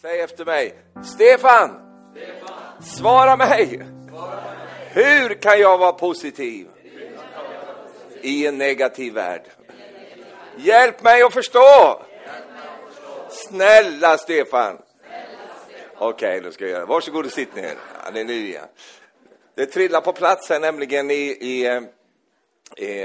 Säg efter mig. Stefan! Svara mig! Hur kan jag vara positiv i en negativ värld? Hjälp mig att förstå! Snälla Stefan! Okej, okay, då ska jag göra det. Varsågod och sitt ner. Halleluja. Det trillar på plats här nämligen i, i, i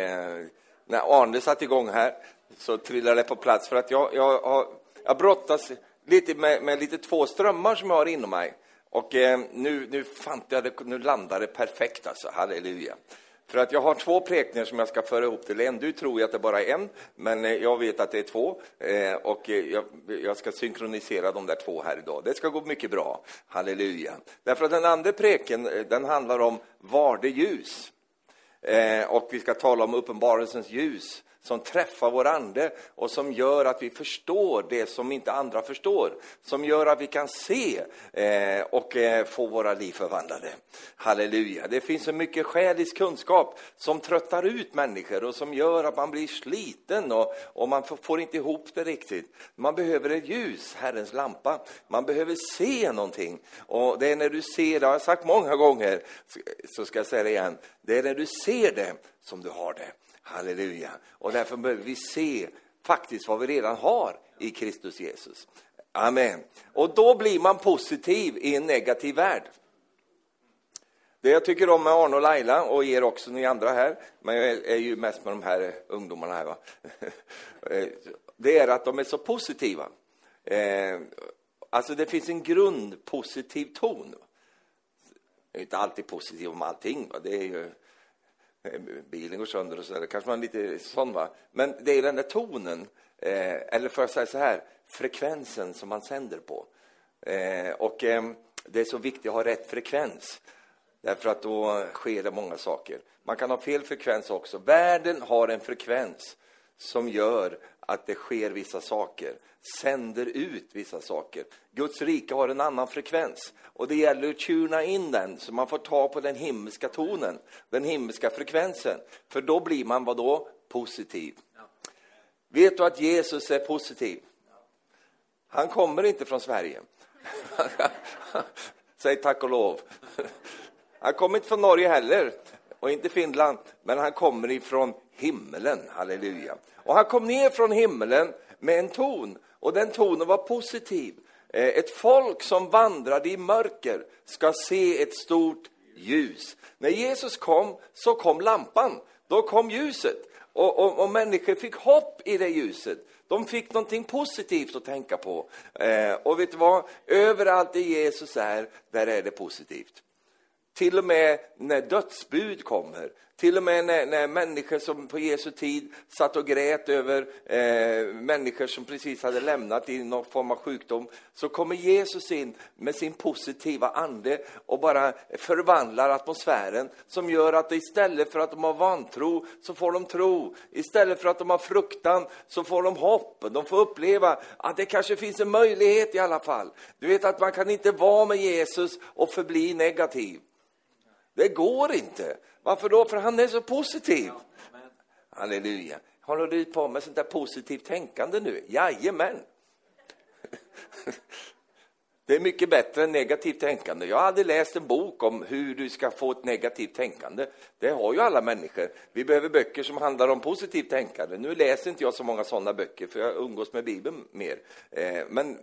när Arne satte igång här så trillade det på plats för att jag, jag, har, jag brottas lite med, med lite två strömmar som jag har inom mig. Och eh, nu, nu, jag det, nu landade det perfekt alltså, halleluja. För att jag har två prekningar som jag ska föra ihop till en. Du tror ju att det bara är en, men eh, jag vet att det är två. Eh, och eh, jag, jag, ska synkronisera de där två här idag. Det ska gå mycket bra, halleluja. Därför att den andra preken, eh, den handlar om var det ljus. Eh, och vi ska tala om uppenbarelsens ljus som träffar vår ande och som gör att vi förstår det som inte andra förstår. Som gör att vi kan se eh, och eh, få våra liv förvandlade. Halleluja. Det finns så mycket själisk kunskap som tröttar ut människor och som gör att man blir sliten och, och man får inte ihop det riktigt. Man behöver ett ljus, Herrens lampa. Man behöver se någonting. Och det är när du ser, det har jag sagt många gånger, så ska jag säga det igen, det är när du ser det som du har det. Halleluja. Och därför behöver vi se faktiskt vad vi redan har i Kristus Jesus. Amen. Och då blir man positiv i en negativ värld. Det jag tycker om med Arne och Laila, och er också, ni andra här, men jag är ju mest med de här ungdomarna här, va? Eh, det är att de är så positiva. Eh, alltså det finns en grundpositiv ton. Jag är inte alltid positiv om allting, va? det är ju Eh, bilen går sönder och så där. kanske man är lite sån va. Men det är den där tonen, eh, eller för att säga så här, frekvensen som man sänder på. Eh, och eh, det är så viktigt att ha rätt frekvens. Därför att då sker det många saker. Man kan ha fel frekvens också. Världen har en frekvens som gör att det sker vissa saker, sänder ut vissa saker. Guds rike har en annan frekvens och det gäller att tuna in den så man får ta på den himmelska tonen, den himmelska frekvensen. För då blir man vad då? Positiv. Vet du att Jesus är positiv? Han kommer inte från Sverige. Säg tack och lov. Han kommer inte från Norge heller och inte Finland, men han kommer ifrån himmelen, halleluja. Och han kom ner från himlen med en ton, och den tonen var positiv. Eh, ett folk som vandrade i mörker ska se ett stort ljus. När Jesus kom, så kom lampan. Då kom ljuset. Och, och, och människor fick hopp i det ljuset. De fick någonting positivt att tänka på. Eh, och vet du vad? Överallt där Jesus är, där är det positivt. Till och med när dödsbud kommer, till och med när, när människor som på Jesu tid satt och grät över eh, människor som precis hade lämnat i någon form av sjukdom, så kommer Jesus in med sin positiva ande och bara förvandlar atmosfären som gör att istället för att de har vantro så får de tro. Istället för att de har fruktan så får de hopp. De får uppleva att det kanske finns en möjlighet i alla fall. Du vet att man kan inte vara med Jesus och förbli negativ. Det går inte. Varför då? För han är så positiv. Halleluja. Håller du på med sånt där positivt tänkande nu? Jajamän. Det är mycket bättre än negativt tänkande. Jag hade läst en bok om hur du ska få ett negativt tänkande. Det har ju alla människor. Vi behöver böcker som handlar om positivt tänkande. Nu läser inte jag så många sådana böcker, för jag umgås med Bibeln mer. Eh, men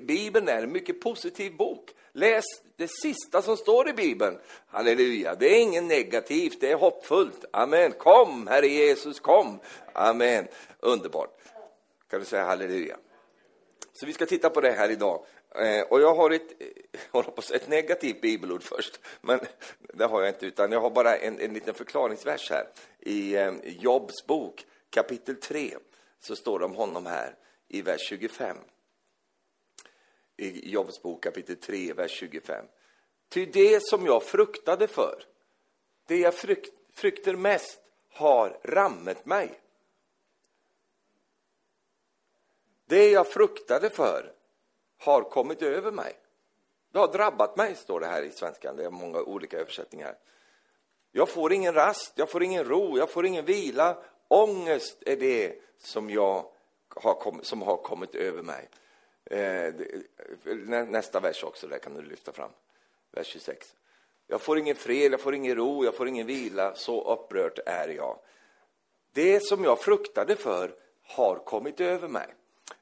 Bibeln är en mycket positiv bok. Läs det sista som står i Bibeln. Halleluja. Det är inget negativt, det är hoppfullt. Amen. Kom, Herre Jesus, kom. Amen. Underbart. Kan du säga halleluja? Så vi ska titta på det här idag. Eh, och jag har ett, eh, ett negativt bibelord först, men det har jag inte, utan jag har bara en, en liten förklaringsvers här. I eh, Jobs bok, kapitel 3, så står det om honom här i vers 25. I Jobs bok, kapitel 3, vers 25. Ty det som jag fruktade för, det jag frukt, frukter mest, har rammet mig. Det jag fruktade för har kommit över mig. Det har drabbat mig, står det här i svenskan. Det är många olika översättningar. Jag får ingen rast, jag får ingen ro, jag får ingen vila. Ångest är det som, jag har, kommit, som har kommit över mig. Eh, nästa vers också, där kan du lyfta fram. Vers 26. Jag får ingen fred, jag får ingen ro, jag får ingen vila, så upprört är jag. Det som jag fruktade för har kommit över mig.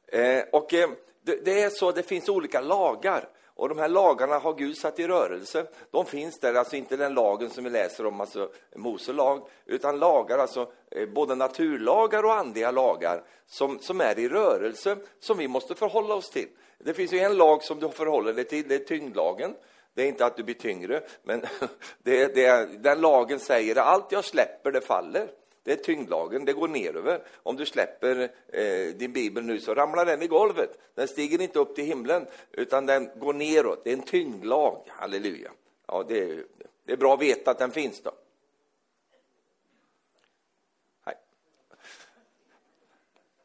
Eh, och eh, det, det, är så, det finns olika lagar. Och de här lagarna har Gud satt i rörelse. De finns där, alltså inte den lagen som vi läser om, alltså Mose lag, utan lagar, alltså eh, både naturlagar och andliga lagar som, som är i rörelse, som vi måste förhålla oss till. Det finns ju en lag som du förhåller dig till, det är tyngdlagen. Det är inte att du blir tyngre, men det, det, den lagen säger att allt jag släpper, det faller. Det är tyngdlagen, det går neröver. Om du släpper eh, din bibel nu så ramlar den i golvet. Den stiger inte upp till himlen, utan den går neråt. Det är en tyngdlag, halleluja. Ja, det är, det är bra att veta att den finns då. Nej.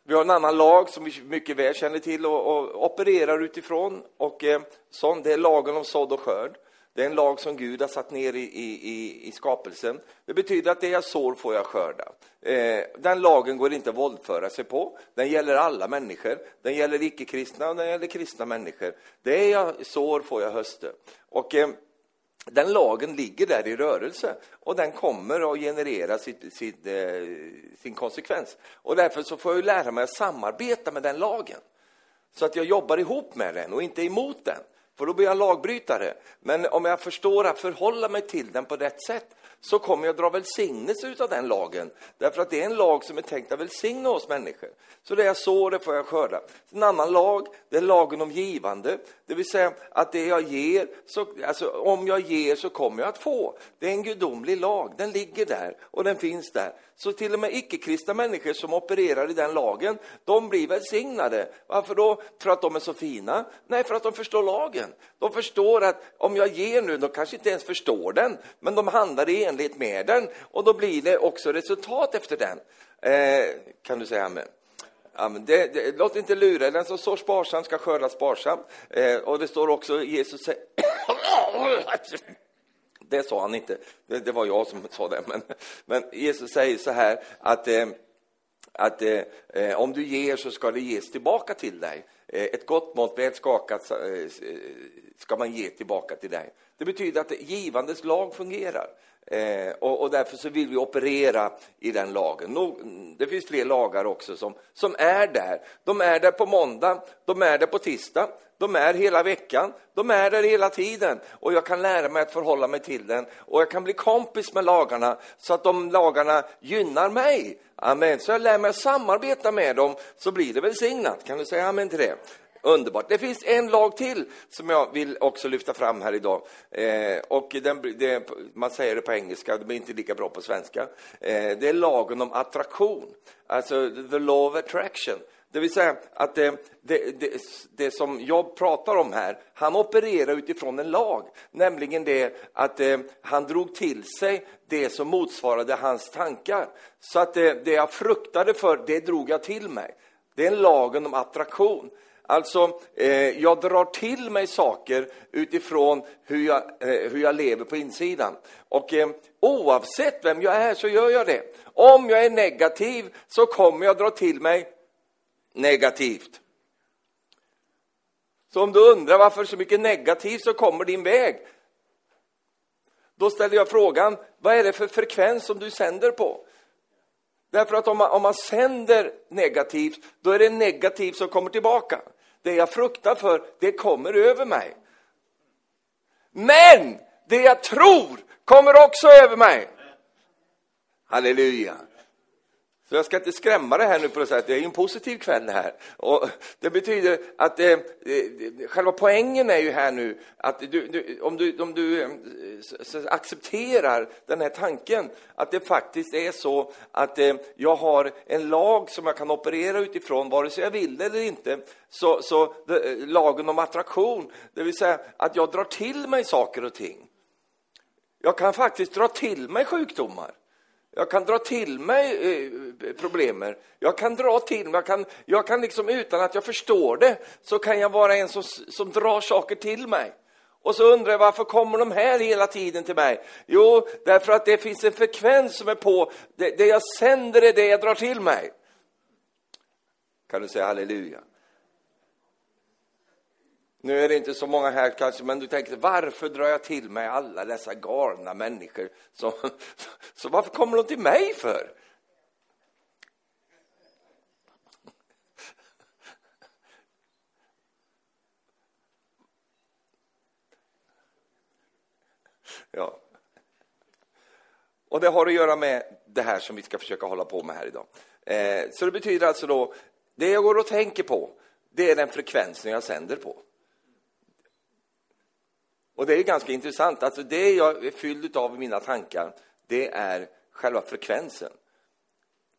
Vi har en annan lag som vi mycket väl känner till och, och opererar utifrån. Och eh, sån, det är lagen om sådd och skörd. Det är en lag som Gud har satt ner i, i, i skapelsen. Det betyder att det jag sår får jag skörda. Eh, den lagen går inte att våldföra sig på. Den gäller alla människor. Den gäller icke-kristna och den gäller kristna människor. Det jag sår får jag hösta. Och eh, den lagen ligger där i rörelse och den kommer att generera sitt, sitt, eh, sin konsekvens. Och därför så får jag lära mig att samarbeta med den lagen. Så att jag jobbar ihop med den och inte emot den. För då blir jag lagbrytare. Men om jag förstår att förhålla mig till den på rätt sätt så kommer jag dra välsignelse av den lagen. Därför att det är en lag som är tänkt att välsigna oss människor. Så det jag sår, det får jag skörda. En annan lag, det är lagen om givande. Det vill säga att det jag ger, så, alltså om jag ger så kommer jag att få. Det är en gudomlig lag, den ligger där och den finns där. Så till och med icke-kristna människor som opererar i den lagen, de blir välsignade. Varför då? För att de är så fina? Nej, för att de förstår lagen. De förstår att om jag ger nu, de kanske inte ens förstår den, men de handlar i enlighet med den och då blir det också resultat efter den. Eh, kan du säga amen? Ja, det, det, låt inte lura den som sår sparsamt ska skörda sparsamt. Eh, och det står också, Jesus säger... det sa han inte, det, det, var jag som sa det. Men, men Jesus säger så här att, eh, att eh, eh om du ger så ska det ges tillbaka till dig. Eh, ett gott mått, väl skakat, eh, eh, ska man ge tillbaka till dig. Det betyder att givandets lag fungerar. Eh, och, och, därför så vill vi operera i den lagen. No, det finns fler lagar också som, som är där. De är där på måndag, de är där på tisdag, de är hela veckan, de är där hela tiden. Och jag kan lära mig att förhålla mig till den. Och jag kan bli kompis med lagarna så att de lagarna gynnar mig. Amen. Så jag lär mig att samarbeta med dem så blir det välsignat. Kan du säga amen till det? Underbart. Det finns en lag till som jag vill också lyfta fram här idag. Eh, och den, det, man säger det på engelska, det blir inte lika bra på svenska. Eh, det är lagen om attraktion, alltså the law of attraction. Det vill säga att det, det, det, det, som jag pratar om här, han opererar utifrån en lag, nämligen det att eh, han drog till sig det som motsvarade hans tankar. Så att det, det jag fruktade för, det drog jag till mig. Det är lagen om attraktion. Alltså, eh, jag drar till mig saker utifrån hur jag, eh, hur jag lever på insidan. Och eh, oavsett vem jag är så gör jag det. Om jag är negativ så kommer jag dra till mig negativt. Så om du undrar varför så mycket negativt så kommer din väg, då ställer jag frågan, vad är det för frekvens som du sänder på? Därför att om man, om man sänder negativt, då är det negativt som kommer tillbaka. Det jag fruktar för, det kommer över mig. Men det jag tror kommer också över mig. Halleluja. Så jag ska inte skrämma dig här nu på något sätt. Det är ju en positiv kväll här. Och det betyder att eh, eh själva poängen är ju här nu att du, du, om du, om du eh, accepterar den här tanken att det faktiskt är så att eh, jag har en lag som jag kan operera utifrån vare sig jag vill eller inte. Så, så det, lagen om attraktion, det vill säga att jag drar till mig saker och ting. Jag kan faktiskt dra till mig sjukdomar. Jag kan dra till mig eh, problemen. Jag kan dra till mig, jag kan, jag kan liksom utan att jag förstår det, så kan jag vara en som, som drar saker till mig. Och så undrar jag varför kommer de här hela tiden till mig? Jo, därför att det finns en frekvens som är på, det, det jag sänder är det jag drar till mig. Kan du säga halleluja? Nu är det inte så många här kanske, men du tänker varför drar jag till mig alla dessa galna människor? Så, så varför kommer de till mig för? Ja. Och det har att göra med det här som vi ska försöka hålla på med här idag. Eh, så det betyder alltså då, det jag går och tänker på, det är den frekvensen jag sänder på. Och det är ganska intressant, alltså det jag är fylld av i mina tankar, det är själva frekvensen.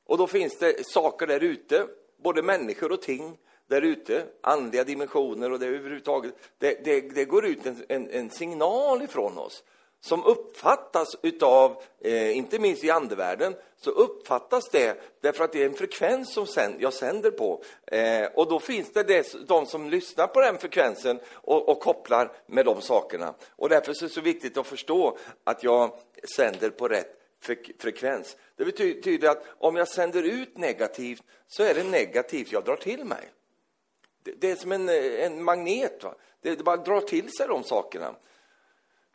Och då finns det saker där ute, både människor och ting där ute, andliga dimensioner och det överhuvudtaget, det, det, det går ut en, en, en signal ifrån oss som uppfattas utav, eh, inte minst i andevärlden, så uppfattas det därför att det är en frekvens som sänd, jag sänder på. Eh, och då finns det, dess, de som lyssnar på den frekvensen och, och kopplar med de sakerna. Och därför är det så viktigt att förstå att jag sänder på rätt frekvens. Det betyder att om jag sänder ut negativt så är det negativt jag drar till mig. Det, det är som en, eh, en magnet. Va? Det, det bara drar till sig de sakerna.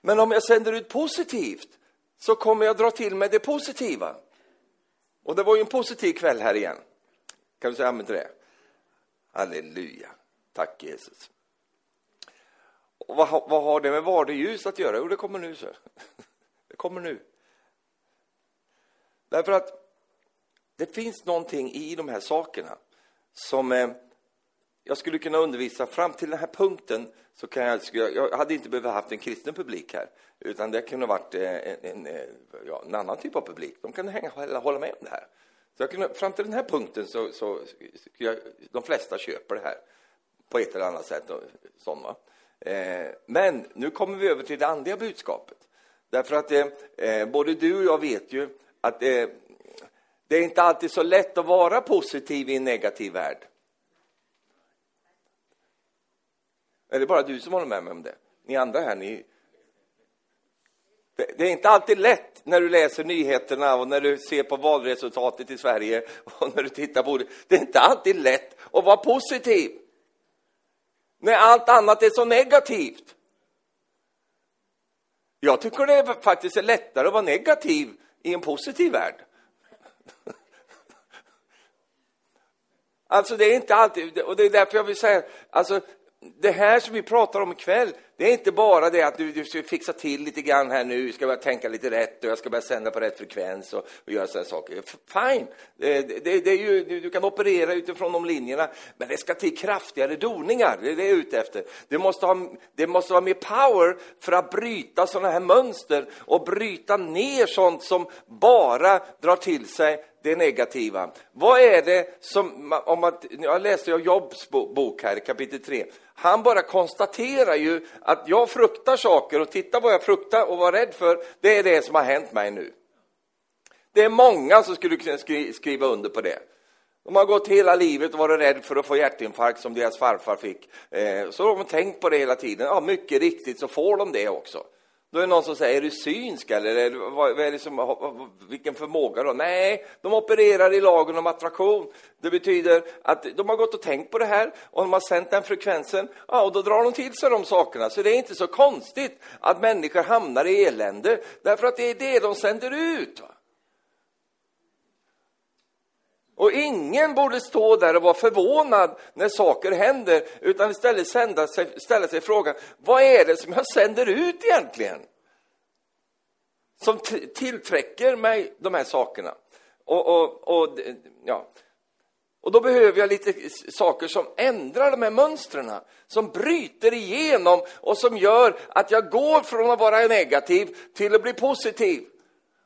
Men om jag sänder ut positivt så kommer jag dra till mig det positiva. Och det var ju en positiv kväll här igen. Kan du säga amen till det? Halleluja. Tack Jesus. Och vad, vad har det med vardagsljus att göra? Jo, det kommer nu. Så. Det kommer nu. Därför att det finns någonting i de här sakerna som eh, jag skulle kunna undervisa fram till den här punkten så kan jag, jag hade inte behövt haft en kristen publik här, utan det kunde ha varit eh, en, en, eh, ja, en annan typ av publik. De kunde hänga, hålla med om det här. Så jag kunde, fram till den här punkten så, så jag, de flesta köper det här på ett eller annat sätt. Sån, eh, men nu kommer vi över till det andliga budskapet. Därför att eh, eh både du och jag vet ju att eh, det är inte alltid så lätt att vara positiv i en negativ värld. Är det bara du som håller med mig om det? Ni andra här, ni... Det är inte alltid lätt när du läser nyheterna och när du ser på valresultatet i Sverige och när du tittar på det. Det är inte alltid lätt att vara positiv. När allt annat är så negativt. Jag tycker det faktiskt är lättare att vara negativ i en positiv värld. Alltså det är inte alltid, och det är därför jag vill säga, alltså det här som vi pratar om ikväll, det är inte bara det att du, du ska fixa till lite grann här nu, ska börja tänka lite rätt och jag ska börja sända på rätt frekvens och, och göra sådana saker. Fine, det, det, det är ju, du, du, kan operera utifrån de linjerna, men det ska till kraftigare doningar, det är det jag är ute efter. Det måste, ha, det måste vara mer power för att bryta sådana här mönster och bryta ner sånt som bara drar till sig det negativa. Vad är det som, om man, jag läste Jobs bok här, kapitel 3. Han bara konstaterar ju att jag fruktar saker och titta vad jag fruktar och var rädd för, det är det som har hänt mig nu. Det är många som skulle kunna skriva under på det. De har gått hela livet och varit rädda för att få hjärtinfarkt som deras farfar fick. Så så har de tänkt på det hela tiden. Ja, mycket riktigt så får de det också. Då är det någon som säger, är du synsk eller vad, är det som, vilken förmåga då? Nej, de opererar i lagen om attraktion. Det betyder att de har gått och tänkt på det här och de har sänt den frekvensen. Ja, och då drar de till sig de sakerna. Så det är inte så konstigt att människor hamnar i elände, därför att det är det de sänder ut. Va? Och ingen borde stå där och vara förvånad när saker händer, utan istället sända sig, ställa sig frågan, vad är det som jag sänder ut egentligen? Som tillträcker mig de här sakerna. Och, och, och, ja. och då behöver jag lite saker som ändrar de här mönstren, som bryter igenom och som gör att jag går från att vara negativ till att bli positiv.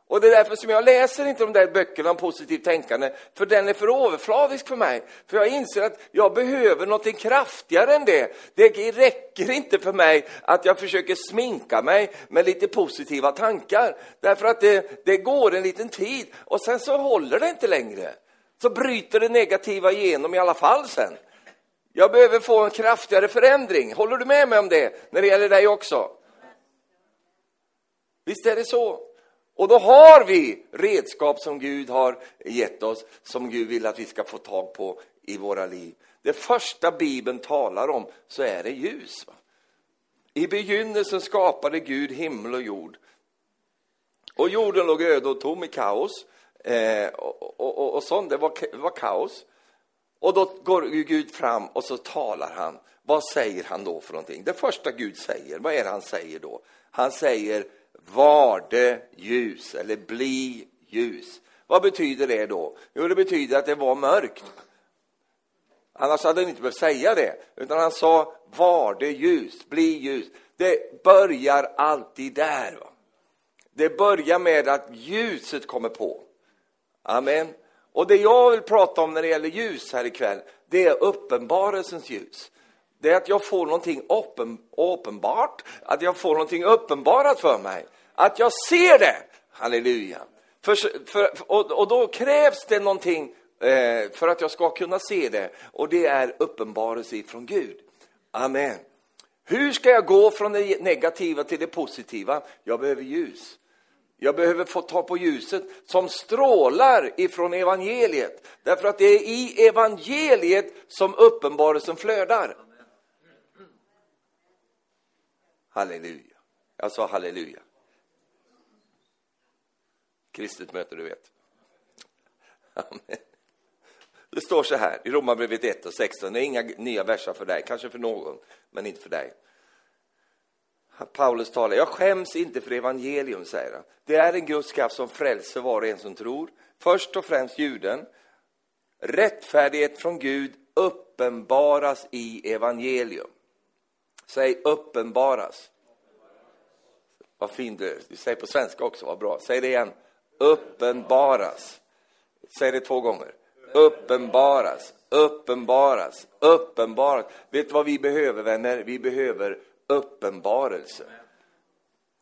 Och det är därför som jag läser inte de där böckerna om positivt tänkande, för den är för överfladisk för mig. För jag inser att jag behöver något kraftigare än det. Det räcker inte för mig att jag försöker sminka mig med lite positiva tankar. Därför att det, det går en liten tid och sen så håller det inte längre. Så bryter det negativa igenom i alla fall sen. Jag behöver få en kraftigare förändring. Håller du med mig om det när det gäller dig också? Visst är det så? Och då har vi redskap som Gud har gett oss, som Gud vill att vi ska få tag på i våra liv. det första Bibeln talar om så är det ljus. Va? I begynnelsen skapade Gud himmel och jord. Och jorden låg öde och tom i kaos. Eh, och, och, och, och sånt, det var, var kaos. Och då går Gud fram och så talar han. Vad säger han då för någonting? Det första Gud säger, vad är det han säger då? Han säger var det ljus, eller bli ljus. Vad betyder det då? Jo, det betyder att det var mörkt. Annars hade han inte behövt säga det, utan han sa var det ljus, bli ljus. Det börjar alltid där. Va? Det börjar med att ljuset kommer på. Amen. Och det jag vill prata om när det gäller ljus här ikväll, det är uppenbarelsens ljus. Det är att jag får någonting uppenbart, att jag får någonting uppenbarat för mig. Att jag ser det. Halleluja. För, för, och, och då krävs det någonting eh, för att jag ska kunna se det. Och det är uppenbarelse från Gud. Amen. Hur ska jag gå från det negativa till det positiva? Jag behöver ljus. Jag behöver få ta på ljuset som strålar ifrån evangeliet. Därför att det är i evangeliet som uppenbarelsen flödar. Halleluja. Jag sa halleluja. Kristet möte, du vet. Amen. Det står så här i Romarbrevet 1 och 16. Det är inga nya verser för dig, kanske för någon, men inte för dig. Paulus talar, jag skäms inte för evangelium, säger han. Det är en Guds kraft som frälser var och en som tror. Först och främst juden. Rättfärdighet från Gud uppenbaras i evangelium. Säg uppenbaras. Vad fin du är. Du säger på svenska också, vad bra. Säg det igen. Uppenbaras. Säg det två gånger. Uppenbaras, uppenbaras, uppenbaras. Vet du vad vi behöver, vänner? Vi behöver uppenbarelse.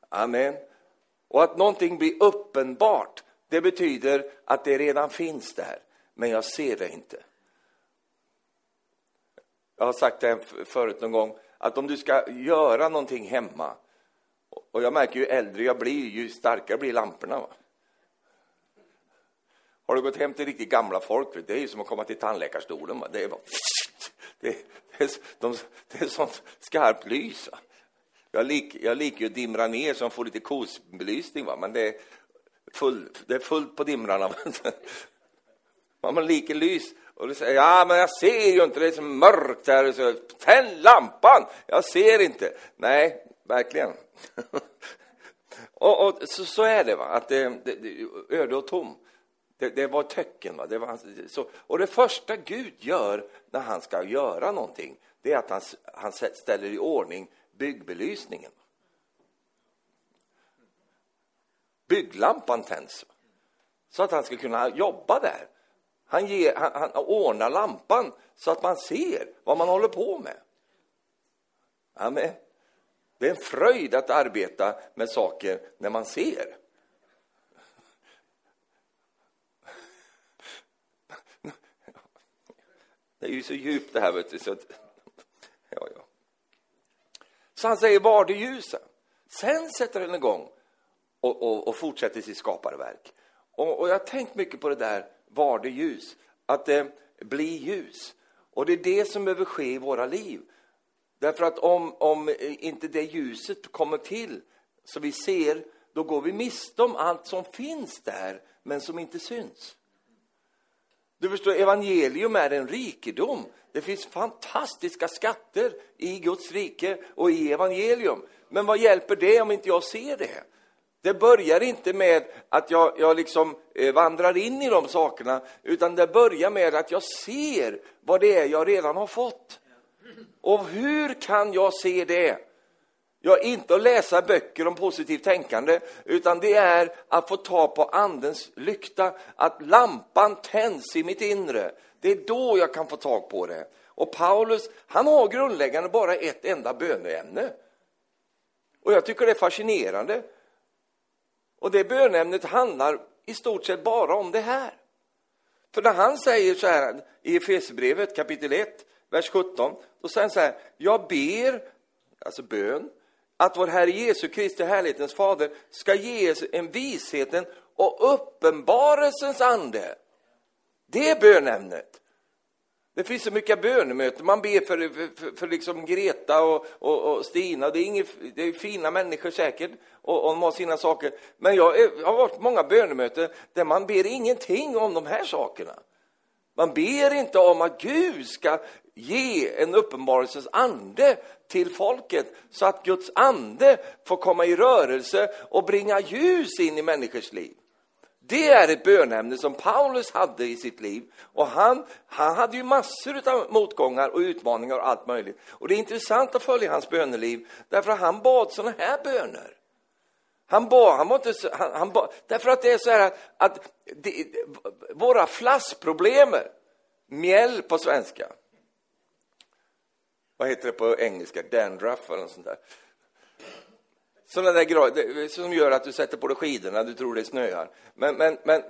Amen. Och att någonting blir uppenbart, det betyder att det redan finns där, men jag ser det inte. Jag har sagt det förut någon gång, att om du ska göra någonting hemma, och jag märker ju äldre jag blir, ju starkare blir lamporna. Va? Har du gått hem till riktigt gamla folk, det är ju som att komma till tandläkarstolen. Va? Det är bara... Det, det, är, de, det är sånt skarpt lys. Va? Jag, lik, jag liker ju att dimra ner så de får lite kosbelysning, va? men det är, full, det är fullt på dimrarna. man liker lys. Och du säger, ja men jag ser ju inte, det är så mörkt här. Så, Tänd lampan! Jag ser inte. Nej, verkligen. och, och så, så, är det, va? att det, det, det, öde och tom. Det, det var töcken. Va? Det var, så, och det första Gud gör när han ska göra någonting, det är att han, han ställer i ordning byggbelysningen. Bygglampan tänds så att han ska kunna jobba där. Han, ger, han, han ordnar lampan så att man ser vad man håller på med. Amen. Det är en fröjd att arbeta med saker när man ser. Det är ju så djupt det här, vet du, så att, ja, ja. Så han säger, var det ljusen? Sen sätter den igång och, och, och fortsätter sitt skaparverk. Och, och jag har tänkt mycket på det där, var det ljus? Att eh, det blir ljus. Och det är det som behöver ske i våra liv. Därför att om, om eh, inte det ljuset kommer till, så vi ser, då går vi miste om allt som finns där, men som inte syns. Du förstår, evangelium är en rikedom. Det finns fantastiska skatter i Guds rike och i evangelium. Men vad hjälper det om inte jag ser det? Det börjar inte med att jag, jag liksom eh, vandrar in i de sakerna, utan det börjar med att jag ser vad det är jag redan har fått. Och hur kan jag se det? Ja, inte att läsa böcker om positivt tänkande, utan det är att få ta på andens lykta, att lampan tänds i mitt inre. Det är då jag kan få tag på det. Och Paulus, han har grundläggande bara ett enda böneämne. Och jag tycker det är fascinerande. Och det bönämnet handlar i stort sett bara om det här. För när han säger så här i Efesierbrevet kapitel 1, vers 17, då säger han så här, jag ber, alltså bön, att vår Herre Jesu Kristi, härlighetens fader, ska ge oss en visheten och uppenbarelsens ande. Det är bönämnet. Det finns så mycket bönemöten. Man ber för, för, för liksom Greta och, och, och, Stina. Det är, inget, det är fina människor säkert och, och de har sina saker. Men jag, jag har varit på många bönemöten där man ber ingenting om de här sakerna. Man ber inte om att Gud ska ge en uppenbarelsens ande till folket så att Guds ande får komma i rörelse och bringa ljus in i människors liv. Det är ett bönämne som Paulus hade i sitt liv. Och han, han hade ju massor av motgångar och utmaningar och allt möjligt. Och det är intressant att följa hans böneliv, därför att han bad sådana här böner. Han bad, han var inte, han, han bad, därför att det är så här att, att det, våra flaskproblemer, mjäll på svenska, vad heter det på engelska, dandruff eller något sånt där. Sådana där grejer som gör att du sätter på dig skidorna, du tror det snöar. Men, men, men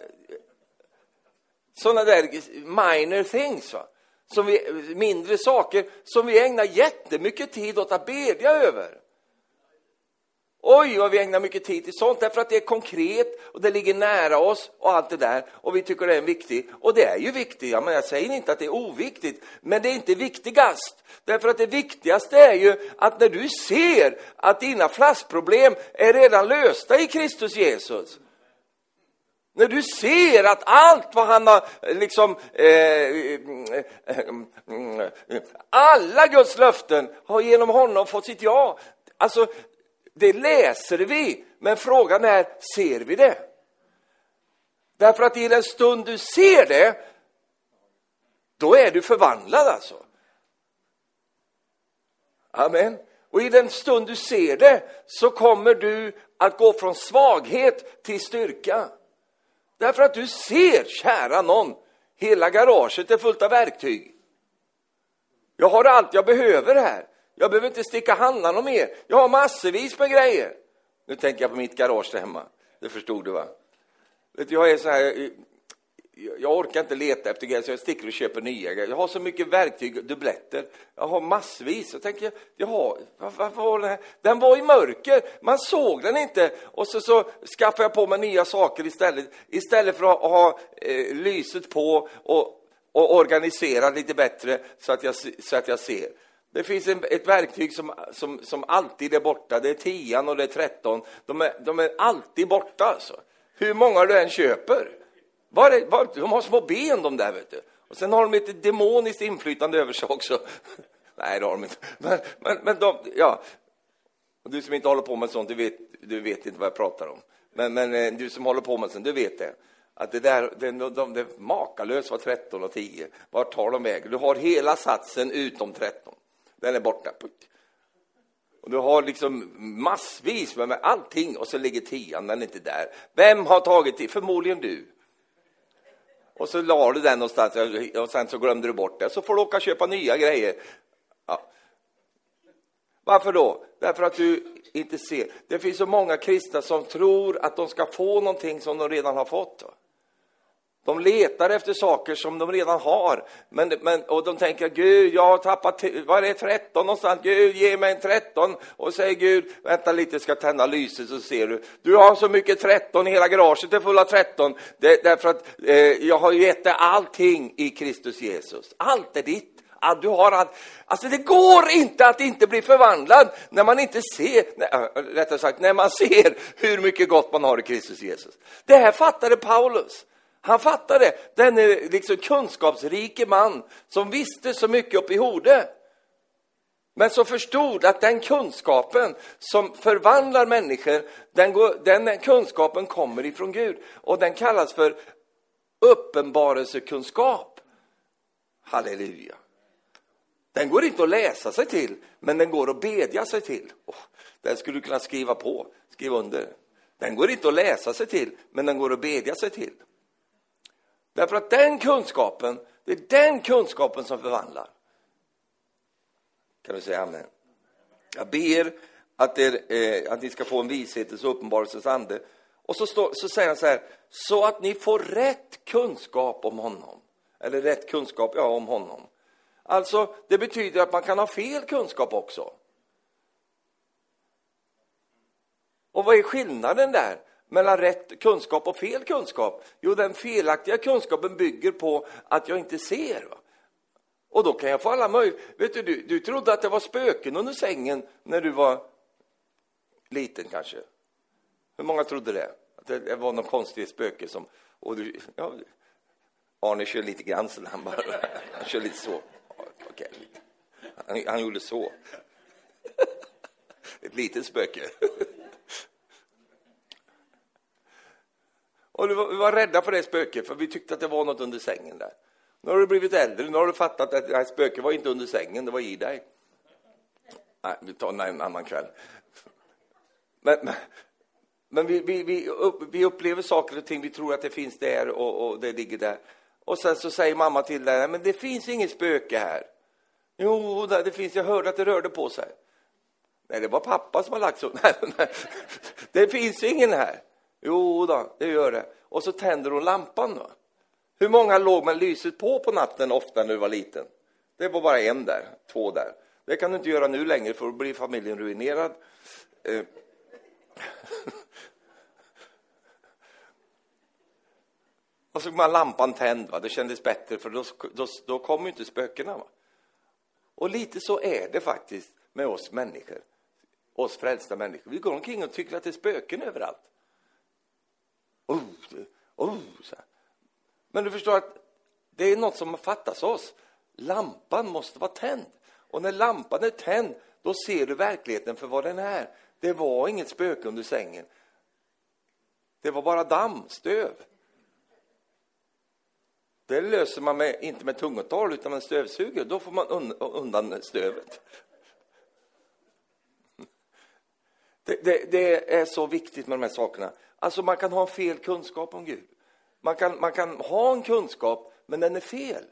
sådana där minor things, va? Som vi, mindre saker som vi ägnar jättemycket tid åt att bedja över. Oj, vad vi ägnar mycket tid till sånt, därför att det är konkret och det ligger nära oss och allt det där. Och vi tycker det är viktigt. Och det är ju viktigt, ja, men jag säger inte att det är oviktigt, men det är inte viktigast. Därför att det viktigaste är ju att när du ser att dina flaskproblem är redan lösta i Kristus Jesus, när du ser att allt vad han har eh, liksom eh eh, eh, eh, eh, alla Guds löften har genom honom fått sitt ja. Alltså, det läser vi, men frågan är, ser vi det? Därför att i den stund du ser det, då är du förvandlad alltså. Amen. Och i den stund du ser det så kommer du att gå från svaghet till styrka. Därför att du ser, kära någon, hela garaget är fullt av verktyg. Jag har allt jag behöver här. Jag behöver inte sticka handlarna mer. Jag har massvis med grejer. Nu tänker jag på mitt garage där hemma. Det förstod du va? Vet du, jag är så här, eh, jag orkar inte leta efter grejer så jag sticker och köper nya grejer. Jag har så mycket verktyg, dubbletter. Jag har massvis. Jag tänker, jaha, vad, var den här? Den var i mörker, man såg den inte. Och så, så skaffar jag på mig nya saker istället. Istället för att ha eh, lyset på och, och organisera lite bättre så att jag, så att jag ser. Det finns en, ett verktyg som, som, som alltid är borta. Det är tian och det är tretton. De är, de är alltid borta alltså. Hur många du än köper. Var är, var, de har små ben de där vet du. Och sen har de lite demoniskt inflytande över sig också. Nej, det har de inte. Men, men, men de, ja. Och du som inte håller på med sånt, du vet, du vet inte vad jag pratar om. Men, men eh, du som håller på med sånt, du vet det. Att det där, det, de, det makalöst var 13 och 10. Vart tar de vägen? Du har hela satsen utom 13 den är borta. Och du har liksom massvis med allting och så ligger tian, den är inte där. Vem har tagit det? Förmodligen du. Och så la du den någonstans och sen så glömde du bort det. Så får du åka och köpa nya grejer. Ja. Varför då? Därför att du inte ser. Det finns så många kristna som tror att de ska få någonting som de redan har fått. De letar efter saker som de redan har. Men, men, och de tänker, Gud, jag har tappat, var är 13 någonstans? Gud, ge mig en 13. Och säger Gud, vänta lite, ska tända lyset så ser du. Du har så mycket 13, hela garaget är fulla 13. Det, därför att eh, jag har gett dig allting i Kristus Jesus. Allt är ditt. Att du har allt. Alltså det går inte att inte bli förvandlad när man inte ser, äh, rättare sagt, när man ser hur mycket gott man har i Kristus Jesus. Det här fattade Paulus. Han fattade, denne liksom kunskapsrike man som visste så mycket upp i Hode. Men som förstod att den kunskapen som förvandlar människor, den, går, den kunskapen kommer ifrån Gud. Och den kallas för uppenbarelsekunskap. Halleluja. Den går inte att läsa sig till, men den går att bedja sig till. Oh, den skulle du kunna skriva på, skriva under. Den går inte att läsa sig till, men den går att bedja sig till. Därför att den kunskapen, det är den kunskapen som förvandlar. Kan du säga amen? Jag ber att, er, eh, att ni ska få en vishetens och uppenbarelsens ande. Och så, står, så säger han så här, så att ni får rätt kunskap om honom. Eller rätt kunskap, ja, om honom. Alltså, det betyder att man kan ha fel kunskap också. Och vad är skillnaden där? Mellan rätt kunskap och fel kunskap? Jo, den felaktiga kunskapen bygger på att jag inte ser. Va? Och då kan jag få alla möjliga... Vet du, du, du trodde att det var spöken under sängen när du var liten kanske? Hur många trodde det? Att det var någon konstig spöke som... Och du, ja, Arne kör lite grann så han bara... Han kör lite så. Okay. han, han gjorde så. Ett litet spöke. Och vi var, vi var rädda för det spöket, för vi tyckte att det var något under sängen där. Nu har du blivit äldre, nu har du fattat att det här spöket var inte under sängen, det var i dig. Nej, vi tar en annan kväll. Men, men, men vi, vi, vi, upp, vi, upplever saker och ting, vi tror att det finns där och, och det ligger där. Och sen så säger mamma till dig, men det finns inget spöke här. Jo, det finns, jag hörde att det rörde på sig. Nej, det var pappa som har lagt så. Nej, nej. Det finns ingen här. Jo då, det gör det. Och så tänder hon lampan. Va? Hur många låg med lyset på på natten ofta när du var liten? Det var bara en där, två där. Det kan du inte göra nu längre för då blir familjen ruinerad. Eh. Och så man lampan tänd, va? det kändes bättre för då, då, då kommer inte spökena. Va? Och lite så är det faktiskt med oss människor, oss frälsta människor. Vi går omkring och tycker att det är spöken överallt. Oh, oh, så här. Men du förstår att det är något som fattas oss. Lampan måste vara tänd. Och när lampan är tänd, då ser du verkligheten för vad den är. Det var inget spöke under sängen. Det var bara damm, stöv. Det löser man med, inte med tungotal utan med en stövsugare. Då får man undan stövet. Det, det, det, är så viktigt med de här sakerna. Alltså man kan ha fel kunskap om Gud. Man kan, man kan ha en kunskap, men den är fel.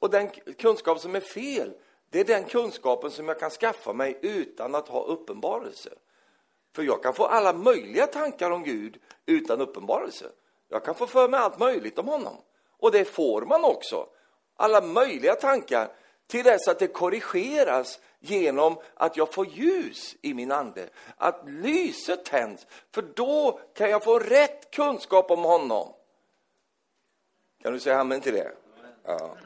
Och den kunskap som är fel, det är den kunskapen som jag kan skaffa mig utan att ha uppenbarelse. För jag kan få alla möjliga tankar om Gud utan uppenbarelse. Jag kan få för mig allt möjligt om honom. Och det får man också. Alla möjliga tankar till dess att det korrigeras genom att jag får ljus i min ande. Att lyset tänds, för då kan jag få rätt kunskap om honom. Kan du säga amen till det? Ja.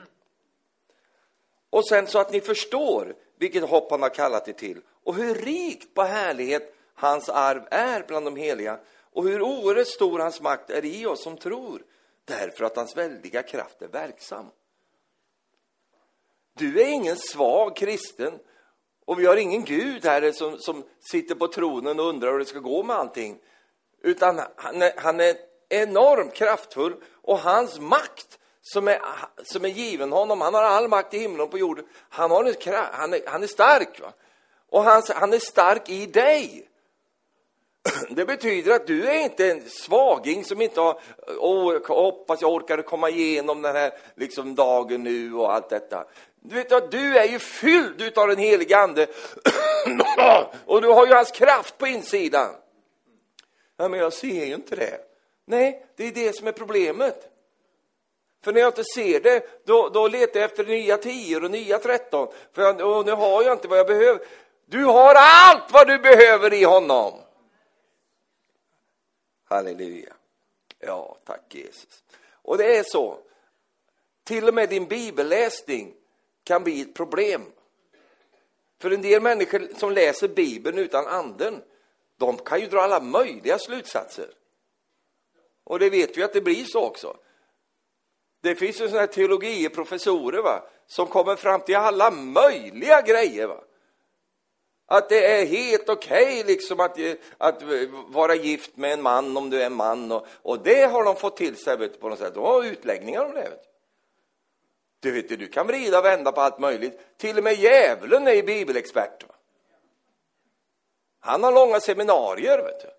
Och sen så att ni förstår vilket hopp han har kallat er till och hur rikt på härlighet hans arv är bland de heliga och hur oerhört stor hans makt är i oss som tror därför att hans väldiga kraft är verksam. Du är ingen svag kristen och vi har ingen Gud här som, som sitter på tronen och undrar hur det ska gå med allting. Utan han är, han är enormt kraftfull och hans makt som är, som är given honom, han har all makt i himlen och på jorden, han, har en, han, är, han är stark. Va? Och han, han är stark i dig. Det betyder att du är inte en svaging som inte har, oh, hoppas jag orkar komma igenom den här liksom, dagen nu och allt detta. Du vet att du är ju fylld av den helige Ande och du har ju hans kraft på insidan. Ja, men jag ser ju inte det. Nej, det är det som är problemet. För när jag inte ser det, då, då letar jag efter nya tio och nya tretton. För jag, och nu har jag inte vad jag behöver. Du har allt vad du behöver i honom. Halleluja. Ja, tack Jesus. Och det är så. Till och med din bibelläsning kan bli ett problem. För en del människor som läser Bibeln utan anden, de kan ju dra alla möjliga slutsatser. Och det vet vi att det blir så också. Det finns ju sådana här teologiprofessorer va, som kommer fram till alla möjliga grejer. Va. Att det är helt okej okay, liksom att, att vara gift med en man om du är en man. Och, och det har de fått till sig vet, på något sätt. De har utläggningar om det. Vet. Du, vet, du kan vrida och vända på allt möjligt. Till och med djävulen är bibelexpert. Va? Han har långa seminarier. Vet du.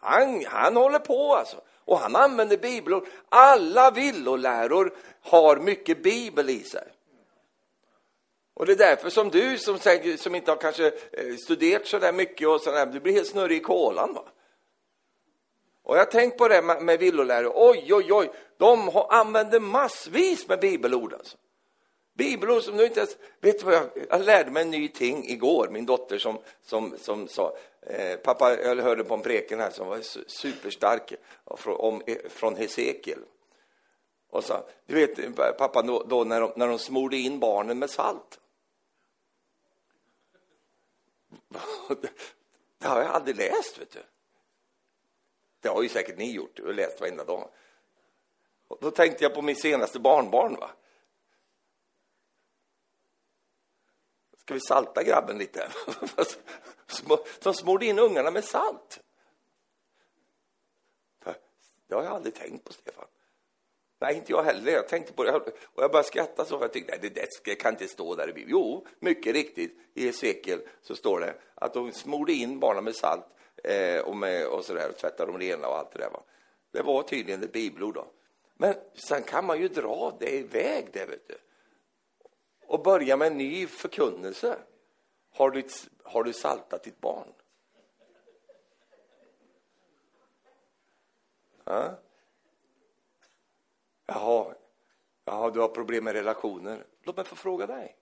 Han, han håller på alltså. Och han använder bibelord. Alla villoläror har mycket bibel i sig. Och det är därför som du som, som inte har kanske eh, studerat så där mycket och sådär, du blir helt snurrig i kolan. Va? Och jag har tänkt på det med, med villolärare. Oj, oj, oj, de har, använder massvis med bibelord. Alltså. Bibelord som du inte ens... Vet du vad jag, jag lärde mig en ny ting igår, min dotter som, som, som sa, eh, pappa, jag hörde på en preken här som var superstark eh, från, om, eh, från Hesekiel. Och så, du vet, eh, pappa, då, då när, de, när de smorde in barnen med salt. Det har jag aldrig läst, vet du. Det har ju säkert ni gjort, och läst varenda dag. Och då tänkte jag på min senaste barnbarn. Va? Ska vi salta grabben lite? De smorde in ungarna med salt. Det har jag aldrig tänkt på, Stefan. Nej, inte jag heller. Jag tänkte på det och jag började skratta så för jag tyckte, nej, det kan inte stå där i Bibeln. Jo, mycket riktigt, i Hesekiel så står det att de smorde in barnen med salt eh, och, med, och så där, och tvättade dem rena och allt det där. Va? Det var tydligen ett bibelord då. Men sen kan man ju dra det iväg det, vet du. Och börja med en ny förkunnelse. Har du, har du saltat ditt barn? Ja? Jaha, Jaha, du har problem med relationer. Låt mig få fråga dig.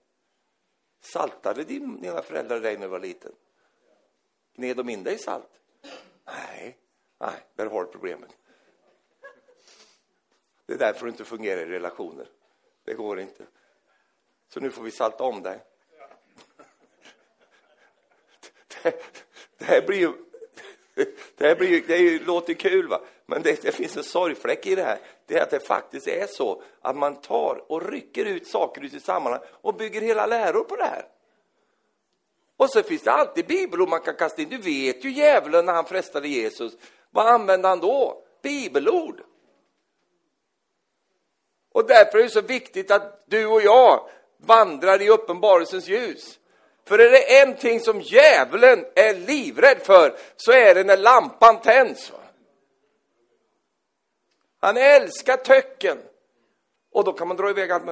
Saltade dina föräldrar dig när du var liten? Gned de in dig i salt? Nej, nej, där har du problemet. Det är därför du inte fungerar i relationer. Det går inte. Så nu får vi salta om dig. Det, det här blir ju... Det här blir ju, det ju, låter kul, va? men det, det, finns en sorgfläck i det här. Det är att det faktiskt är så att man tar och rycker ut saker ur sitt sammanhang och bygger hela läror på det här. Och så finns det alltid bibelord man kan kasta in. Du vet ju djävulen när han frestade Jesus. Vad använde han då? Bibelord. Och därför är det så viktigt att du och jag vandrar i uppenbarelsens ljus. För är det en ting som djävulen är livrädd för så är det när lampan tänds. Han älskar töcken. Och då kan man dra iväg allt.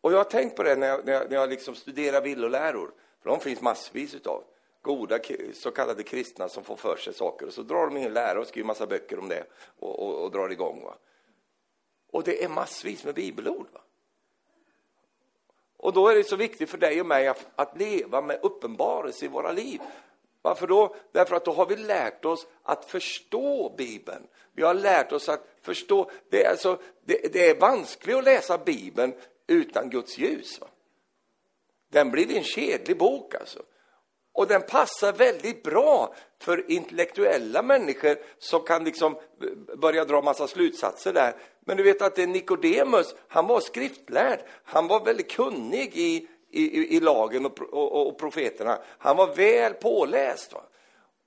Och jag har tänkt på det när jag, när jag, när jag liksom studerar villoläror. För de finns massvis utav goda så kallade kristna som får för sig saker. Och så drar de in lära och skriver massa böcker om det och, och, och drar igång. Va? Och det är massvis med bibelord. Va? Och då är det så viktigt för dig och mig att, att leva med uppenbarelse i våra liv. Varför då? Därför att då har vi lärt oss att förstå Bibeln. Vi har lärt oss att förstå. Det är, alltså, det, det är vanskligt att läsa Bibeln utan Guds ljus. Va? Den blir en kedlig bok alltså. Och den passar väldigt bra för intellektuella människor som kan liksom börja dra massa slutsatser där. Men du vet att det Nikodemus, han var skriftlärd. Han var väldigt kunnig i, i, i lagen och, och, och profeterna. Han var väl påläst. Va?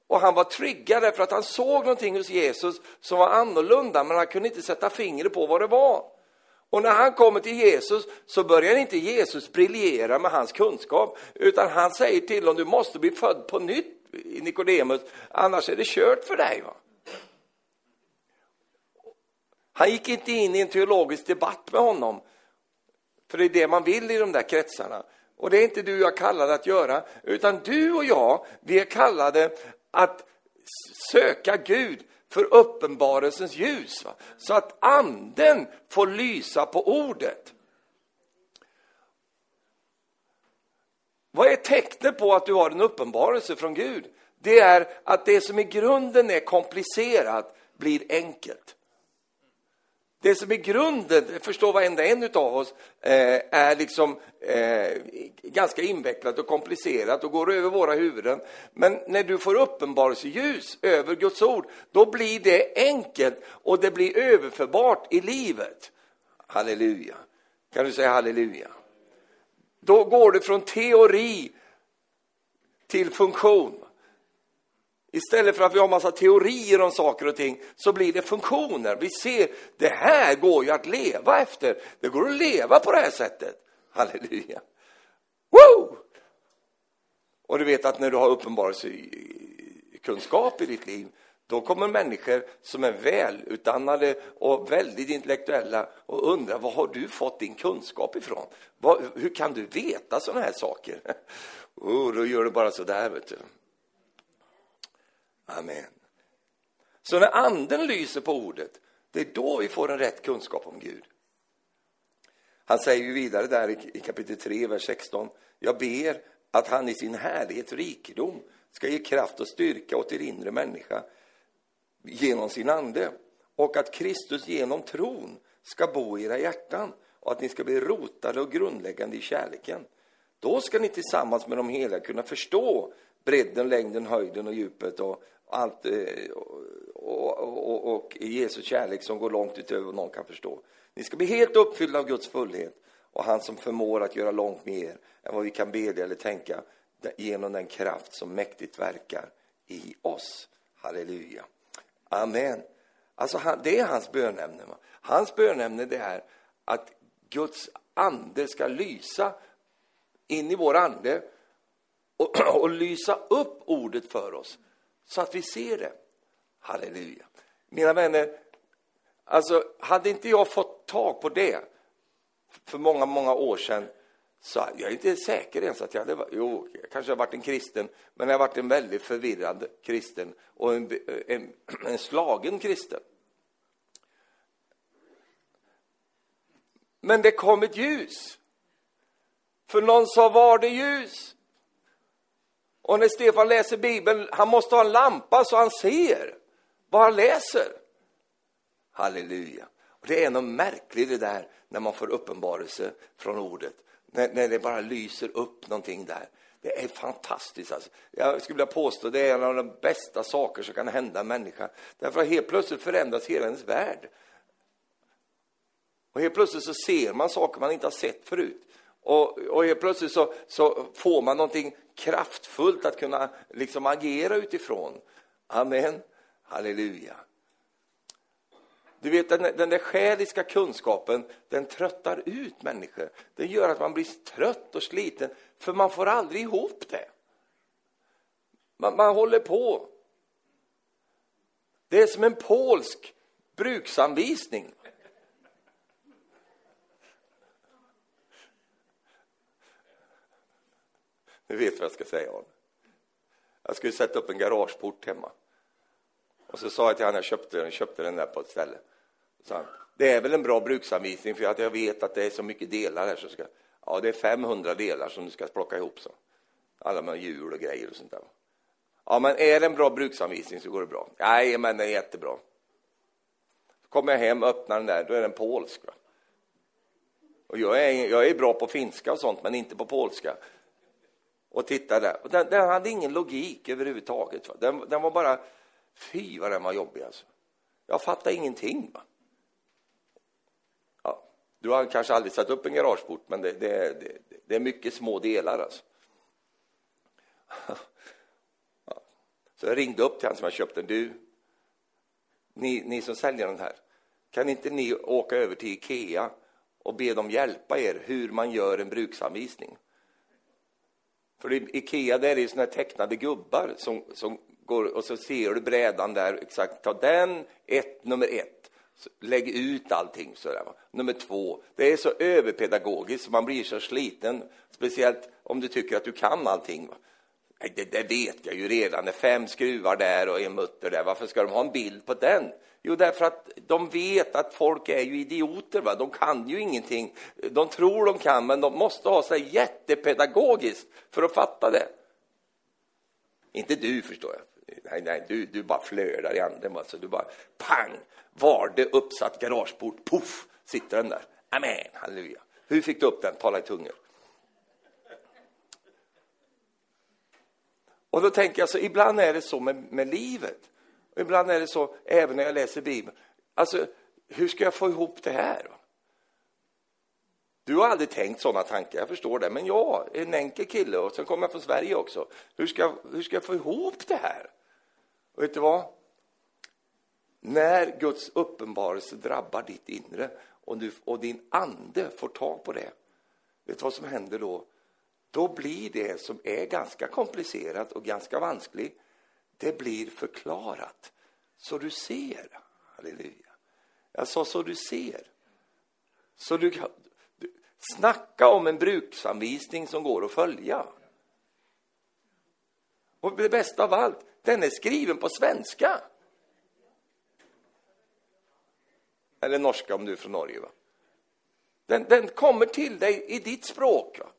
Och han var tryggad därför att han såg någonting hos Jesus som var annorlunda, men han kunde inte sätta fingret på vad det var. Och när han kommer till Jesus så börjar inte Jesus briljera med hans kunskap, utan han säger till honom, du måste bli född på nytt, Nikodemus, annars är det kört för dig. Va? Han gick inte in i en teologisk debatt med honom, för det är det man vill i de där kretsarna. Och det är inte du och jag kallade att göra, utan du och jag, vi är kallade att söka Gud för uppenbarelsens ljus. Va? Så att anden får lysa på ordet. Vad är tecknet på att du har en uppenbarelse från Gud? Det är att det som i grunden är komplicerat blir enkelt. Det som är grunden, förstår varenda en av oss, eh, är liksom eh, ganska invecklat och komplicerat och går över våra huvuden. Men när du får uppenbarelseljus över Guds ord, då blir det enkelt och det blir överförbart i livet. Halleluja. Kan du säga halleluja? Då går det från teori till funktion. Istället för att vi har massa teorier om saker och ting så blir det funktioner. Vi ser, det här går ju att leva efter. Det går att leva på det här sättet. Halleluja. Woo! Och du vet att när du har uppenbarelsekunskap i ditt liv då kommer människor som är välutannade och väldigt intellektuella och undrar var har du fått din kunskap ifrån? Var, hur kan du veta sådana här saker? Oh, då gör du bara så där, vet du. Amen. Så när anden lyser på ordet, det är då vi får en rätt kunskap om Gud. Han säger ju vidare där i kapitel 3, vers 16. Jag ber att han i sin härlighet rikedom ska ge kraft och styrka åt er inre människa genom sin ande och att Kristus genom tron ska bo i era hjärtan och att ni ska bli rotade och grundläggande i kärleken. Då ska ni tillsammans med de heliga kunna förstå bredden, längden, höjden och djupet och allt eh, och, och, och, och Jesu kärlek som går långt utöver vad någon kan förstå. Ni ska bli helt uppfyllda av Guds fullhet och han som förmår att göra långt mer än vad vi kan bedja eller tänka genom den kraft som mäktigt verkar i oss. Halleluja. Amen. Alltså, det är hans bönämne. Hans bönämne det är att Guds ande ska lysa in i vår ande och, och lysa upp ordet för oss så att vi ser det. Halleluja. Mina vänner, alltså hade inte jag fått tag på det för många, många år sedan så jag är inte säker ens att jag hade varit, jo, jag kanske har varit en kristen, men jag har varit en väldigt förvirrad kristen och en, en, en slagen kristen. Men det kom ett ljus. För någon sa, var det ljus? Och när Stefan läser Bibeln, han måste ha en lampa så han ser vad han läser. Halleluja. Och det är något märkligt det där när man får uppenbarelse från ordet. När, när det bara lyser upp någonting där. Det är fantastiskt. Alltså. Jag skulle vilja påstå det är en av de bästa saker som kan hända en människa. Därför att helt plötsligt förändras hela ens värld. Och helt plötsligt så ser man saker man inte har sett förut. Och, och helt plötsligt så, så får man någonting kraftfullt att kunna liksom agera utifrån. Amen. Halleluja. Du vet, den, den där själiska kunskapen, den tröttar ut människor. Den gör att man blir trött och sliten, för man får aldrig ihop det. Man, man håller på. Det är som en polsk bruksanvisning. Nu vet vad jag ska säga om. Jag skulle sätta upp en garageport hemma. Och så sa jag till honom, jag köpte den, köpte den där på ett ställe. Så han, det är väl en bra bruksanvisning för att jag vet att det är så mycket delar här. Så ska, ja, det är 500 delar som du ska plocka ihop. Så. Alla med hjul och grejer och sånt där. Ja, men är det en bra bruksanvisning så går det bra. Nej, men det är jättebra. Så kommer jag hem, öppnar den där, då är den polsk. Va? Och jag är, jag är bra på finska och sånt, men inte på polska. Och tittade där. Och den, den hade ingen logik överhuvudtaget. Va? Den, den var bara Fy vad den var jobbig alltså. Jag fattar ingenting. Va? Ja, du har kanske aldrig satt upp en garageport, men det, det, det, det är mycket små delar alltså. Ja. Så jag ringde upp till han som har köpt den. Du, ni, ni som säljer den här, kan inte ni åka över till Ikea och be dem hjälpa er hur man gör en bruksanvisning? För i Ikea där är det såna tecknade gubbar som, som går och så ser du brädan där, exakt, ta den, ett, nummer ett. Lägg ut allting sådär. Va? Nummer två, det är så överpedagogiskt så man blir så sliten, speciellt om du tycker att du kan allting. Va? Nej, det, det vet jag ju redan, det är fem skruvar där och en mutter där, varför ska de ha en bild på den? Jo, därför att de vet att folk är ju idioter, va? de kan ju ingenting. De tror de kan, men de måste ha sig jättepedagogiskt för att fatta det. Inte du, förstår jag. Nej, nej, du, du bara flödar i anden. Alltså, du bara pang, var det uppsatt garageport, poff, sitter den där. Amen, halleluja. Hur fick du upp den? Tala i tungor. Och då tänker jag så, ibland är det så med, med livet. Och ibland är det så även när jag läser Bibeln. Alltså, hur ska jag få ihop det här? Du har aldrig tänkt sådana tankar, jag förstår det. Men jag är en enkel kille och sen kommer jag från Sverige också. Hur ska, hur ska jag få ihop det här? Och vet du vad? När Guds uppenbarelse drabbar ditt inre och, du, och din ande får tag på det, vet du vad som händer då? Då blir det som är ganska komplicerat och ganska vanskligt, det blir förklarat. Så du ser. Halleluja. Jag sa så du ser. Så du, du snacka om en bruksanvisning som går att följa. Och det bästa av allt, den är skriven på svenska. Eller norska om du är från Norge. Va? Den, den kommer till dig i ditt språk. Va?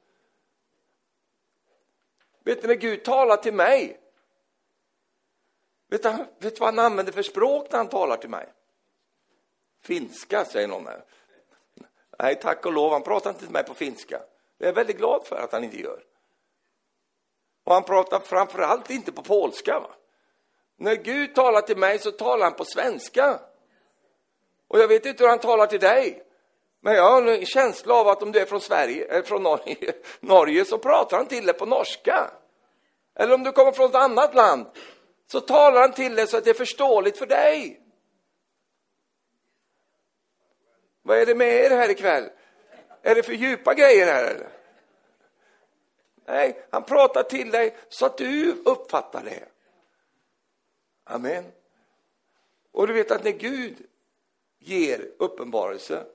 Vet ni, när Gud talar till mig? Vet du, vet du vad han använder för språk när han talar till mig? Finska, säger någon här. Nej, tack och lov, han pratar inte till mig på finska. Det är jag väldigt glad för att han inte gör. Och han pratar framför allt inte på polska. Va? När Gud talar till mig så talar han på svenska. Och jag vet inte hur han talar till dig. Men jag har en känsla av att om du är från Sverige, eller från Norge, Norge så pratar han till dig på norska. Eller om du kommer från ett annat land så talar han till dig så att det är förståeligt för dig. Vad är det med er här ikväll? Är det för djupa grejer här eller? Nej, han pratar till dig så att du uppfattar det. Amen. Och du vet att när Gud ger uppenbarelse,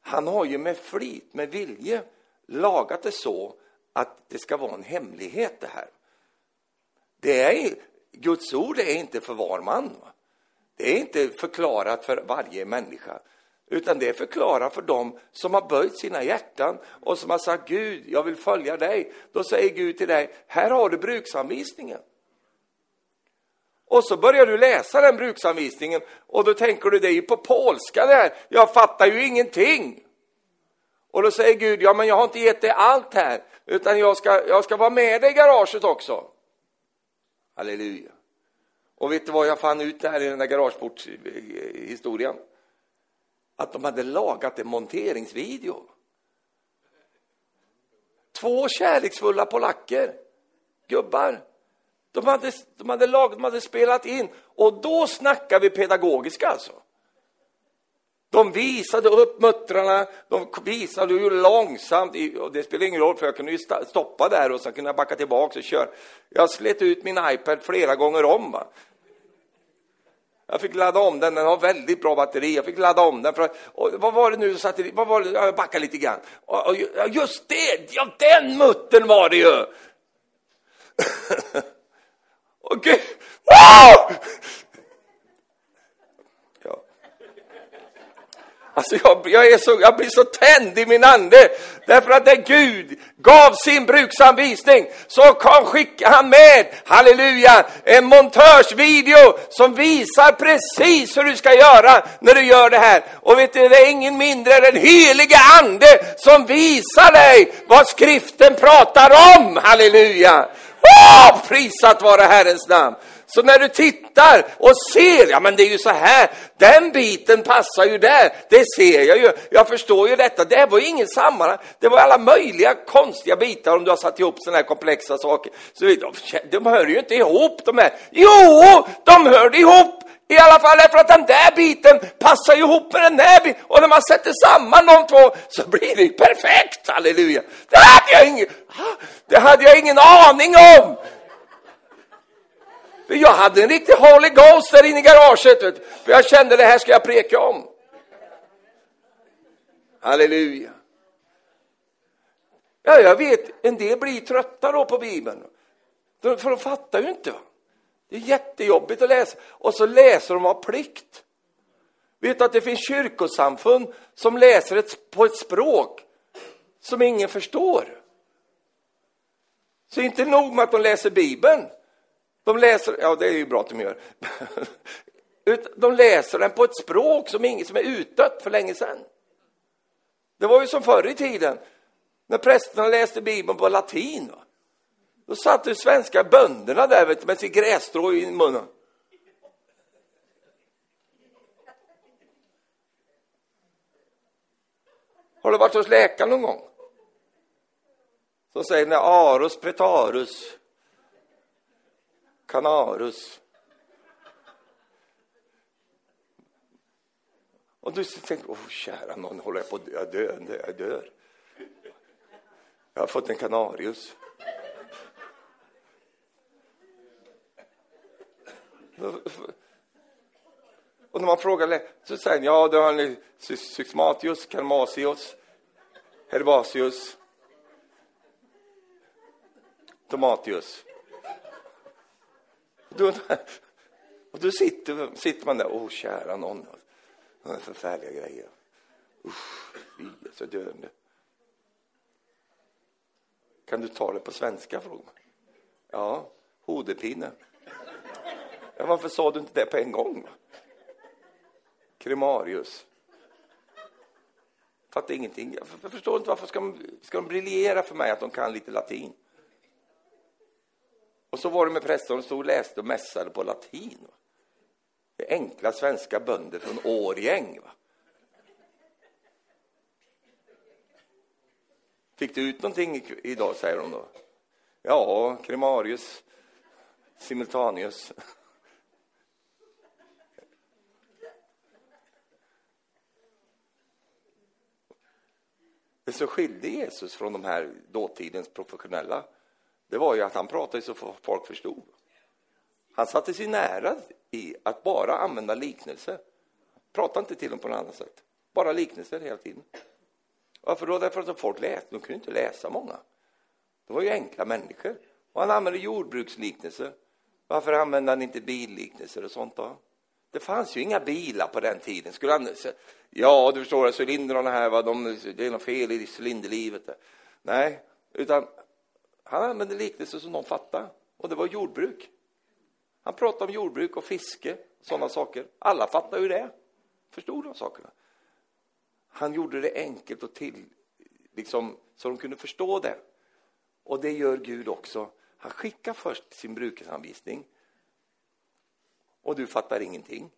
han har ju med flit, med vilje lagat det så att det ska vara en hemlighet det här. Det är, Guds ord är inte för var man. Det är inte förklarat för varje människa utan det är förklarat för dem som har böjt sina hjärtan och som har sagt Gud, jag vill följa dig. Då säger Gud till dig, här har du bruksanvisningen. Och så börjar du läsa den bruksanvisningen och då tänker du, det är ju på polska där, jag fattar ju ingenting. Och då säger Gud, ja men jag har inte gett dig allt här, utan jag ska, jag ska vara med dig i garaget också. Halleluja. Och vet du vad jag fann ut där i den där garageportshistorien? att de hade lagat en monteringsvideo. Två kärleksfulla polacker, gubbar. De hade, de hade lagat, de hade spelat in och då snackar vi pedagogiska alltså. De visade upp muttrarna, de visade ju långsamt, och det spelar ingen roll för jag kunde ju stoppa där och sen kunde jag backa tillbaka och köra. Jag slet ut min iPad flera gånger om. Va? Jag fick ladda om den, den har väldigt bra batteri. Jag fick ladda om den. För, och vad var det nu satte, vad var det, jag backar lite grann. Och, och, just det, ja den muttern var det ju! Okej, wow! Alltså jag, jag, är så, jag blir så tänd i min ande. Därför att när Gud gav sin bruksanvisning så kom, skickade han med, halleluja, en montörsvideo som visar precis hur du ska göra när du gör det här. Och vet du, det är ingen mindre än den helige ande som visar dig vad skriften pratar om, halleluja. Oh, prisat vare Herrens namn. Så när du tittar och ser, ja men det är ju så här, den biten passar ju där, det ser jag ju, jag förstår ju detta, det var ju ingen sammanhang, det var alla möjliga konstiga bitar om du har satt ihop sådana här komplexa saker. Så de, de hör ju inte ihop de här, jo, de hörde ihop, i alla fall därför att den där biten passar ihop med den där biten. Och när man sätter samman de två så blir det perfekt, halleluja. Det hade jag ingen, det hade jag ingen aning om. För jag hade en riktig Holy Ghost där inne i garaget. Vet För jag kände det här ska jag preka om. Halleluja. Ja, jag vet, en del blir trötta då på Bibeln. För de fattar ju inte. Det är jättejobbigt att läsa. Och så läser de av plikt. Vet du att det finns kyrkosamfund som läser ett, på ett språk som ingen förstår. Så inte nog med att de läser Bibeln, de läser, ja det är ju bra att de gör. De läser den på ett språk som, ingen, som är utdött för länge sedan. Det var ju som förr i tiden, när prästerna läste Bibeln på latin. Då satt de svenska bönderna där vet du, med sitt grässtrå i munnen. Har du varit hos läkaren någon gång? Som säger när Aros pretarus Canarus. Och du tänker, åh kära någon, håller jag på att dö? Jag dör, jag dör. Jag har fått en kanarius. Och när man frågar så säger han, ja, då har ni Sysmatius, Karmasius, Herbasius, Tomatius. Och då, och då sitter, sitter man där, åh kära någon, de förfärliga grejer. Usch, fy, så döende. Kan du ta det på svenska? Fråga. Ja, hodepine. Ja, varför sa du inte det på en gång? Kremarius. Fattar ingenting. Jag förstår inte varför ska de, ska de briljera för mig att de kan lite latin. Och så var det med prästen, de stod och läste och mässade på latin. Va? Det är enkla svenska bönder från Årgäng. Va? Fick du ut någonting idag, säger de då. Ja, kremarius, simultanius. Det som skilde Jesus från de här dåtidens professionella, det var ju att han pratade så folk förstod. Han satte sig nära i att bara använda liknelser. Prata inte till dem på något annat sätt. Bara liknelser hela tiden. Varför då? Därför att folk läste, de kunde inte läsa många. De var ju enkla människor. Och han använde jordbruksliknelser. Varför använde han inte billiknelser och sånt då? Det fanns ju inga bilar på den tiden. Skulle han, ja, du förstår, cylindrarna här, va, de, det är något fel i cylinderlivet. Nej, utan han använde liknelser som de fattade. Och det var jordbruk. Han pratade om jordbruk och fiske, sådana saker. Alla fattade ju det. Förstod de sakerna. Han gjorde det enkelt och till, liksom, så de kunde förstå det. Och det gör Gud också. Han skickar först sin brukesanvisning och du fattar ingenting.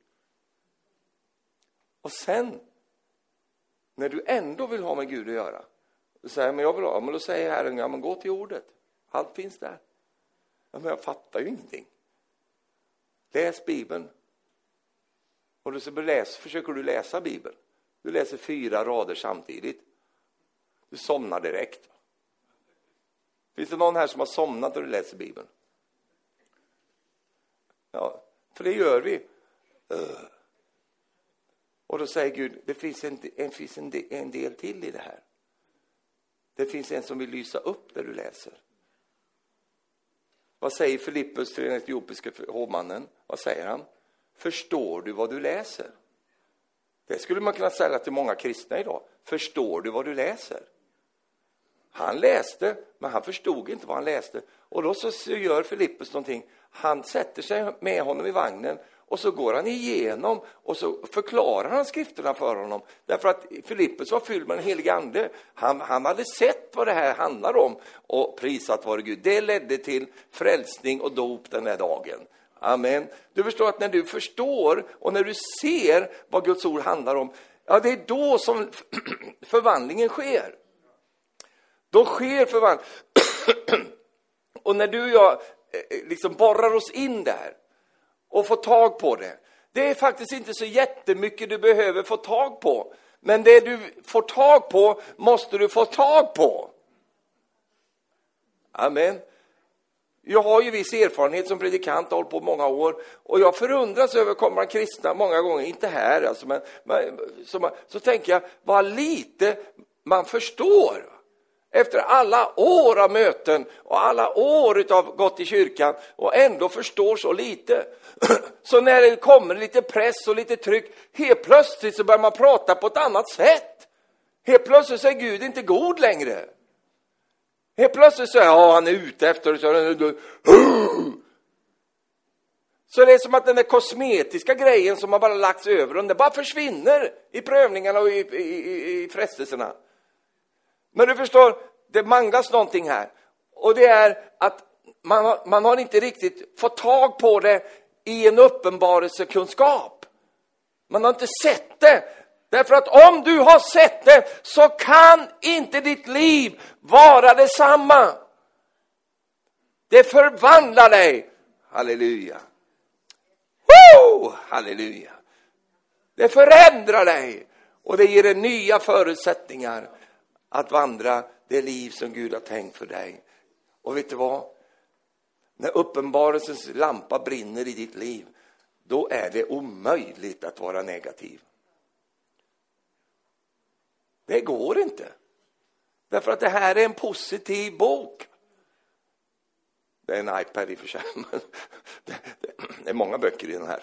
Och sen, när du ändå vill ha med Gud att göra, du säger men jag vill ha, men då säger Herren, ja men gå till ordet. Allt finns där. Ja, men jag fattar ju ingenting. Läs Bibeln. Och så läs, försöker du läsa Bibeln. Du läser fyra rader samtidigt. Du somnar direkt. Finns det någon här som har somnat när du läser Bibeln? Ja, för det gör vi. Öh. Och då säger Gud, det finns, en, en, finns en, del, en del till i det här. Det finns en som vill lysa upp det du läser. Vad säger Filippus till den etiopiske hovmannen? Vad säger han? Förstår du vad du läser? Det skulle man kunna säga till många kristna idag. Förstår du vad du läser? Han läste, men han förstod inte vad han läste. Och då så gör Filippus någonting. Han sätter sig med honom i vagnen och så går han igenom och så förklarar han skrifterna för honom. Därför att Filippus var fylld med den helige Ande. Han, han hade sett vad det här handlar om och prisat vare Gud. Det ledde till frälsning och dop den här dagen. Amen. Du förstår att när du förstår och när du ser vad Guds ord handlar om, ja, det är då som förvandlingen sker. Då sker förvandlingen. och när du och jag eh, eh, liksom borrar oss in där och få tag på det. Det är faktiskt inte så jättemycket du behöver få tag på. Men det du får tag på måste du få tag på. Amen. Jag har ju viss erfarenhet som predikant, har hållit på många år. Och jag förundras över, kommer man kristna många gånger, inte här alltså, men, men så, så tänker jag, vad lite man förstår. Efter alla år av möten och alla år av gått i kyrkan och ändå förstår så lite. Så när det kommer lite press och lite tryck, helt plötsligt så börjar man prata på ett annat sätt. Helt plötsligt så är Gud inte god längre. Helt plötsligt så är ja, han är ute efter så, så det är som att den där kosmetiska grejen som har bara lagts över den, bara försvinner i prövningarna och i, i, i frestelserna. Men du förstår, det manglas någonting här. Och det är att man har, man har inte riktigt fått tag på det i en uppenbarelsekunskap. Man har inte sett det. Därför att om du har sett det så kan inte ditt liv vara detsamma. Det förvandlar dig. Halleluja. Woo! Halleluja. Det förändrar dig och det ger dig nya förutsättningar att vandra det liv som Gud har tänkt för dig. Och vet du vad? När uppenbarelsens lampa brinner i ditt liv, då är det omöjligt att vara negativ. Det går inte. Därför att det här är en positiv bok. Det är en iPad i och för sig, det, det är många böcker i den här.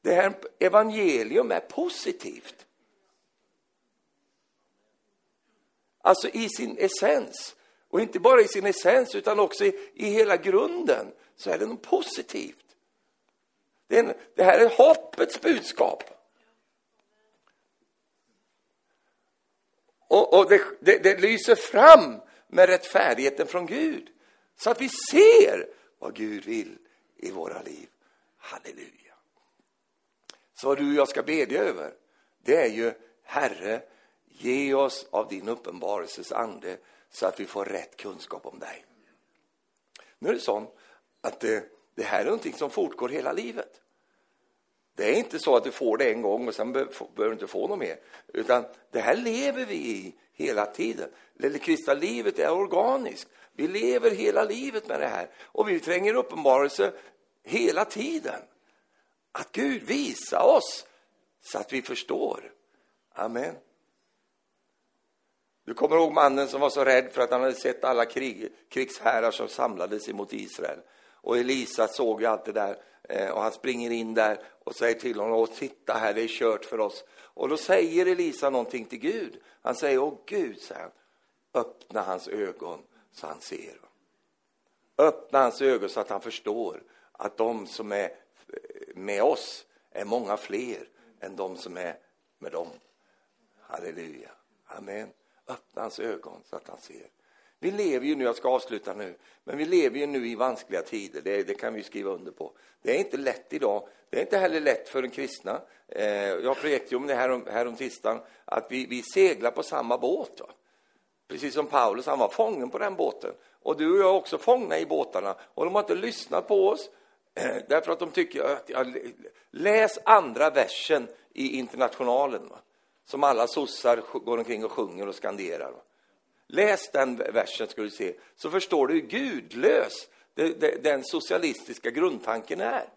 Det här evangelium är positivt. Alltså i sin essens. Och inte bara i sin essens, utan också i, i hela grunden så är det något positivt. Det, en, det här är hoppets budskap. Och, och det, det, det lyser fram med rättfärdigheten från Gud. Så att vi ser vad Gud vill i våra liv. Halleluja. Så vad du och jag ska bedja över, det är ju Herre, ge oss av din uppenbarelses ande så att vi får rätt kunskap om dig. Nu är det så att det, det här är någonting som fortgår hela livet. Det är inte så att du får det en gång och sen behöver du inte få något mer. Utan det här lever vi i hela tiden. Det kristna livet är organiskt. Vi lever hela livet med det här. Och vi tränger uppenbarelse hela tiden. Att Gud visar oss så att vi förstår. Amen. Du kommer ihåg mannen som var så rädd för att han hade sett alla krig, krigsherrar som samlades emot Israel. Och Elisa såg ju allt det där eh, och han springer in där och säger till honom, Åh, titta här, det är kört för oss. Och då säger Elisa någonting till Gud. Han säger, åh Gud, säger han, öppna hans ögon så han ser. Öppna hans ögon så att han förstår att de som är eh, med oss är många fler än de som är med dem. Halleluja. Amen. Öppna hans ögon så att han ser. Vi lever ju nu, jag ska avsluta nu, men vi lever ju nu i vanskliga tider, det, det, kan vi skriva under på. Det är inte lätt idag, det är inte heller lätt för en kristna. Eh, jag prekade om det här om, här om tisdagen, att vi, vi seglar på samma båt. Va? Precis som Paulus, han var fången på den båten. Och du och jag är också fångna i båtarna. Och de har inte lyssnat på oss, eh, därför att de tycker att, ja, läs andra versen i Internationalen, va? Som alla sossar går omkring och sjunger och skanderar. Läs den versen ska du se, så förstår du hur gudlös den socialistiska grundtanken är.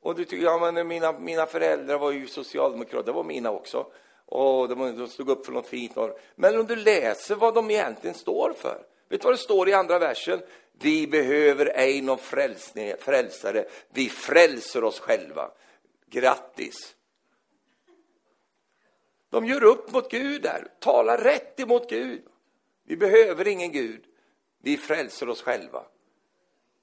Och du tycker, ja men mina, mina föräldrar var ju socialdemokrater, det var mina också. Och de, de stod upp för något fint. Men om du läser vad de egentligen står för, vet du vad det står i andra versen? Vi behöver ej någon frälsare, vi frälser oss själva. Grattis! De gör upp mot Gud där, talar rätt emot Gud. Vi behöver ingen Gud. Vi frälser oss själva.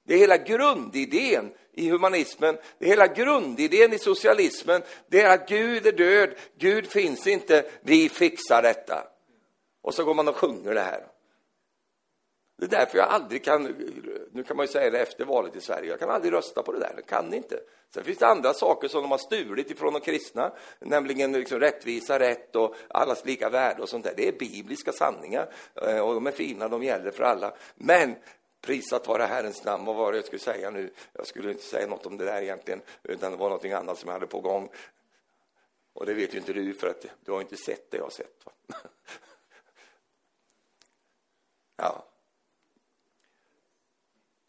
Det är hela grundidén i humanismen, det är hela grundidén i socialismen. Det är att Gud är död, Gud finns inte, vi fixar detta. Och så går man och sjunger det här. Det är därför jag aldrig kan, nu kan man ju säga det efter valet i Sverige, jag kan aldrig rösta på det där, jag kan inte. Sen finns det andra saker som de har stulit ifrån de kristna, nämligen liksom rättvisa, rätt och allas lika värde och sånt där. Det är bibliska sanningar eh, och de är fina, de gäller för alla. Men prisat vare Herrens namn, vad var det jag skulle säga nu? Jag skulle inte säga något om det där egentligen, utan det var någonting annat som jag hade på gång. Och det vet ju inte du, för att du har inte sett det jag har sett. Va? Ja.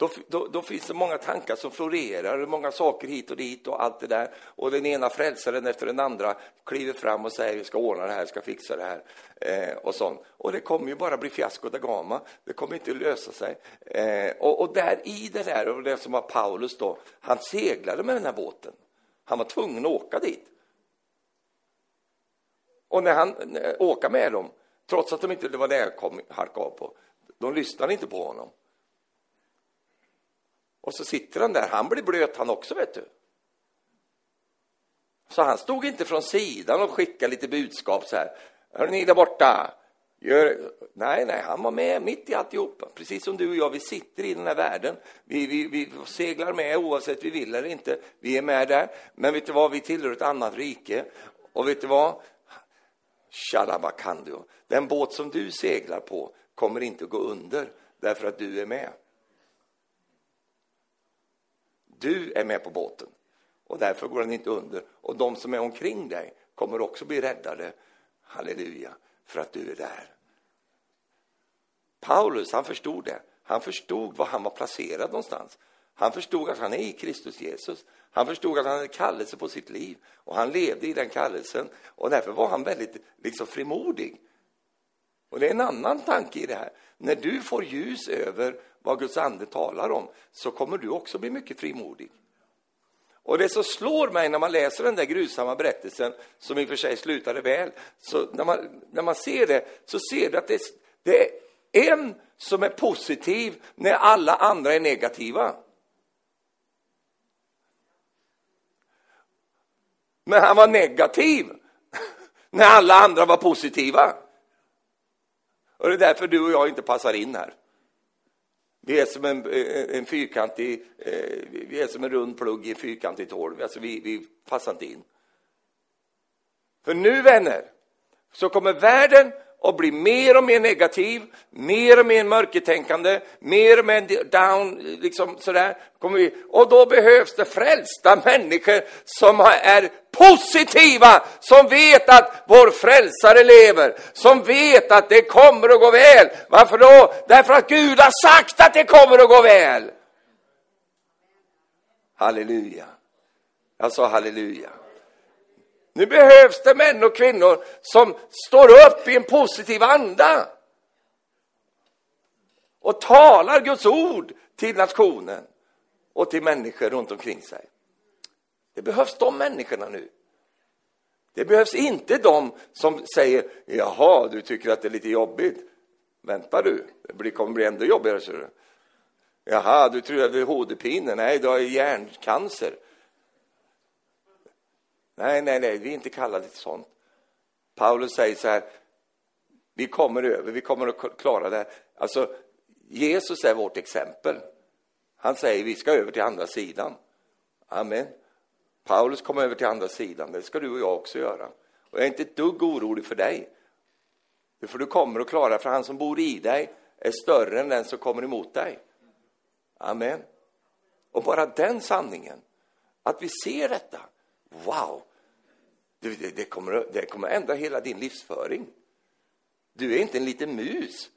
Då, då, då, finns det många tankar som florerar, många saker hit och dit och allt det där. Och den ena frälsaren efter den andra kliver fram och säger vi ska ordna det här, ska fixa det här. Eh, och sånt. Och det kommer ju bara bli fiasko da gama. Det kommer inte lösa sig. Eh, och, och, där i det där, och det som var Paulus då, han seglade med den här båten. Han var tvungen att åka dit. Och när han åker åka med dem, trots att de inte, det var det jag kom, halkade av på, de lyssnade inte på honom. Och så sitter han där, han blir blöt han också, vet du. Så han stod inte från sidan och skickade lite budskap så här. Hör ni där borta? Gör... Nej, nej, han var med mitt i alltihopa. Precis som du och jag, vi sitter i den här världen. Vi, vi, vi seglar med oavsett vi vill eller inte. Vi är med där. Men vet du vad, vi tillhör ett annat rike. Och vet du vad? Shalabakandio. Den båt som du seglar på kommer inte att gå under därför att du är med. Du är med på båten och därför går den inte under. Och de som är omkring dig kommer också bli räddade, halleluja, för att du är där. Paulus, han förstod det. Han förstod var han var placerad någonstans. Han förstod att han är i Kristus Jesus. Han förstod att han hade kallelse på sitt liv och han levde i den kallelsen och därför var han väldigt liksom frimodig. Och det är en annan tanke i det här. När du får ljus över vad Guds ande talar om så kommer du också bli mycket frimodig. Och det som slår mig när man läser den där grusamma berättelsen, som i och för sig slutade väl, så när man, när man ser det så ser du att det, det är en som är positiv när alla andra är negativa. Men han var negativ när alla andra var positiva. Och det är därför du och jag inte passar in här. Vi är som en, en fyrkantig, eh, vi är som en rund plugg i en fyrkantigt hål. Alltså vi, vi passar inte in. För nu, vänner, så kommer världen och blir mer och mer negativ, mer och mer mörkertänkande, mer och mer down, liksom sådär. Kommer vi. Och då behövs det frälsta människor som är positiva, som vet att vår frälsare lever, som vet att det kommer att gå väl. Varför då? Därför att Gud har sagt att det kommer att gå väl. Halleluja. Jag sa halleluja. Nu behövs det män och kvinnor som står upp i en positiv anda och talar Guds ord till nationen och till människor runt omkring sig. Det behövs de människorna nu. Det behövs inte de som säger jaha, du tycker att det är lite jobbigt. Vänta du, det kommer bli ännu jobbigare. Så du. Jaha, du tror att det är HD-pinne? Nej, du har hjärncancer. Nej, nej, nej, vi är inte kallade till sånt. Paulus säger så här, vi kommer över, vi kommer att klara det. Alltså, Jesus är vårt exempel. Han säger vi ska över till andra sidan. Amen. Paulus kom över till andra sidan, det ska du och jag också göra. Och jag är inte ett dugg orolig för dig. För du kommer att klara, för han som bor i dig är större än den som kommer emot dig. Amen. Och bara den sanningen, att vi ser detta, wow, det, det, det, kommer, det kommer ändra hela din livsföring. Du är inte en liten mus.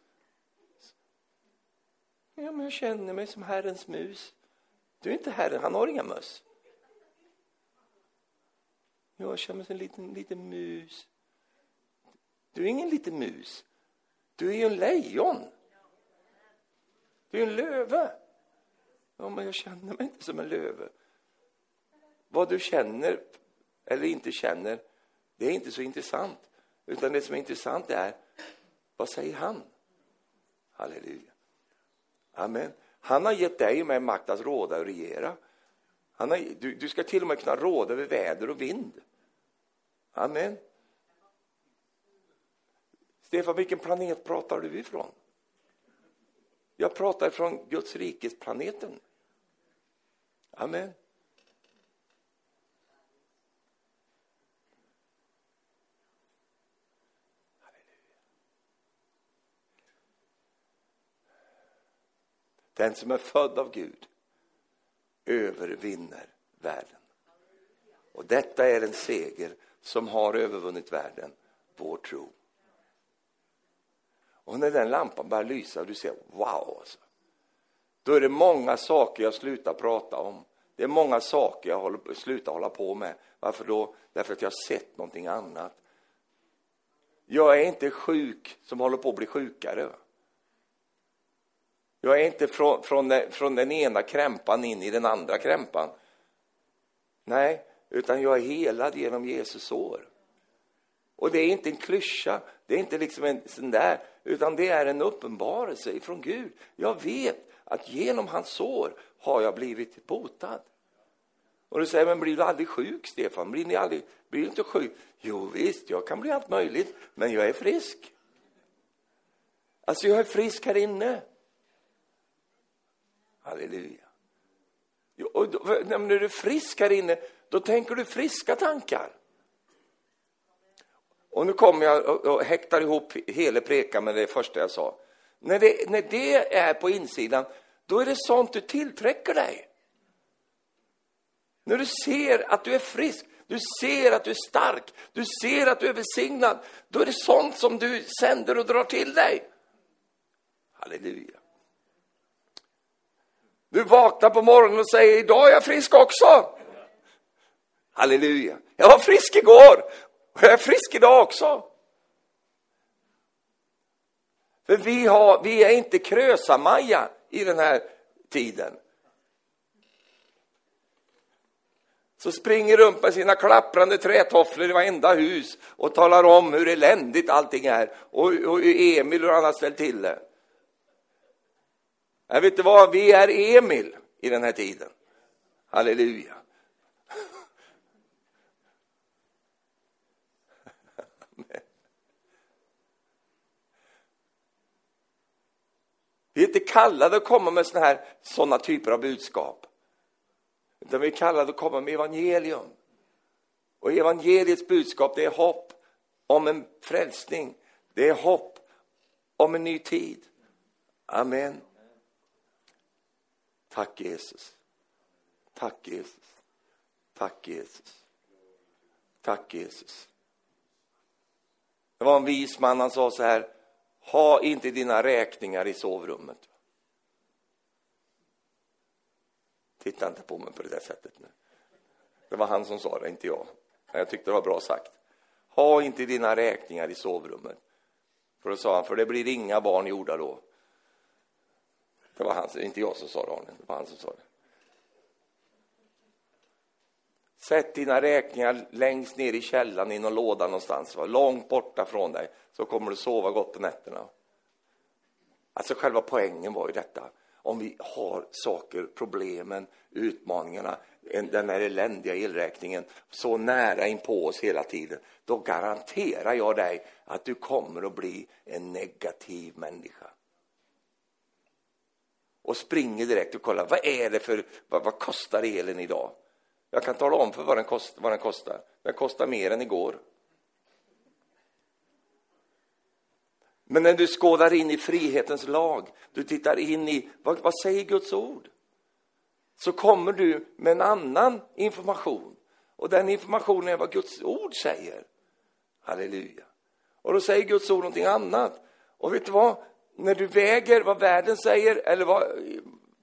Ja, men jag känner mig som Herrens mus. Du är inte Herren, han har inga möss. Jag känner mig som en liten, liten mus. Du är ingen liten mus. Du är ju en lejon. Du är en löve. Ja, men jag känner mig inte som en löve. Vad du känner eller inte känner, det är inte så intressant. Utan det som är intressant är, vad säger han? Halleluja. Amen. Han har gett dig och mig makt att råda och regera. Han har, du, du ska till och med kunna råda över väder och vind. Amen. Stefan, vilken planet pratar du ifrån? Jag pratar från Guds rikes planeten. Amen. Den som är född av Gud övervinner världen. Och detta är en seger som har övervunnit världen, vår tro. Och när den lampan börjar lysa och du ser wow, alltså, då är det många saker jag slutar prata om. Det är många saker jag håller, slutar hålla på med. Varför då? Därför att jag har sett någonting annat. Jag är inte sjuk som håller på att bli sjukare. Jag är inte från, från, den, från den ena krämpan in i den andra krämpan. Nej, utan jag är helad genom Jesus sår. Och det är inte en klyscha, det är inte liksom en sån där, utan det är en uppenbarelse ifrån Gud. Jag vet att genom hans sår har jag blivit botad. Och du säger, men blir du aldrig sjuk, Stefan? Blir, ni aldrig, blir du inte sjuk? Jo, visst, jag kan bli allt möjligt, men jag är frisk. Alltså, jag är frisk här inne. Halleluja. Och då, när du är frisk här inne, då tänker du friska tankar. Och nu kommer jag och, och häktar ihop hela prekan med det första jag sa. När det, när det är på insidan, då är det sånt du tillträcker dig. När du ser att du är frisk, du ser att du är stark, du ser att du är välsignad, då är det sånt som du sänder och drar till dig. Halleluja. Du vaknar på morgonen och säger, idag är jag frisk också. Halleluja. Jag var frisk igår och jag är frisk idag också. För vi, har, vi är inte krösa-Maja i den här tiden. Så springer runt med sina klapprande trätofflor i varenda hus och talar om hur eländigt allting är och, och hur Emil och han har ställt till det. Jag vet inte vad, vi är Emil i den här tiden. Halleluja. Vi är inte kallade att komma med såna här såna typer av budskap. Utan vi är kallade att komma med evangelium. Och evangeliets budskap, det är hopp om en frälsning. Det är hopp om en ny tid. Amen. Tack Jesus. Tack Jesus. Tack Jesus. Tack Jesus. Det var en vis man, han sa så här, ha inte dina räkningar i sovrummet. Titta inte på mig på det där sättet nu. Det var han som sa det, inte jag. Men Jag tyckte det var bra sagt. Ha inte dina räkningar i sovrummet. För då sa han, för det blir inga barn gjorda då. Det var han, inte jag som sa det, Arne. Det var han som sa det. Sätt dina räkningar längst ner i källaren i någon låda någonstans, va? långt borta från dig, så kommer du sova gott på nätterna. Alltså själva poängen var ju detta. Om vi har saker, problemen, utmaningarna, den här eländiga elräkningen så nära in på oss hela tiden, då garanterar jag dig att du kommer att bli en negativ människa. Och springer direkt och kollar, vad är det för, vad, vad kostar elen idag? Jag kan tala om för vad den, kost, vad den kostar. Den kostar mer än igår. Men när du skådar in i frihetens lag, du tittar in i, vad, vad säger Guds ord? Så kommer du med en annan information. Och den informationen är vad Guds ord säger. Halleluja. Och då säger Guds ord någonting annat. Och vet du vad? När du väger vad världen säger, eller vad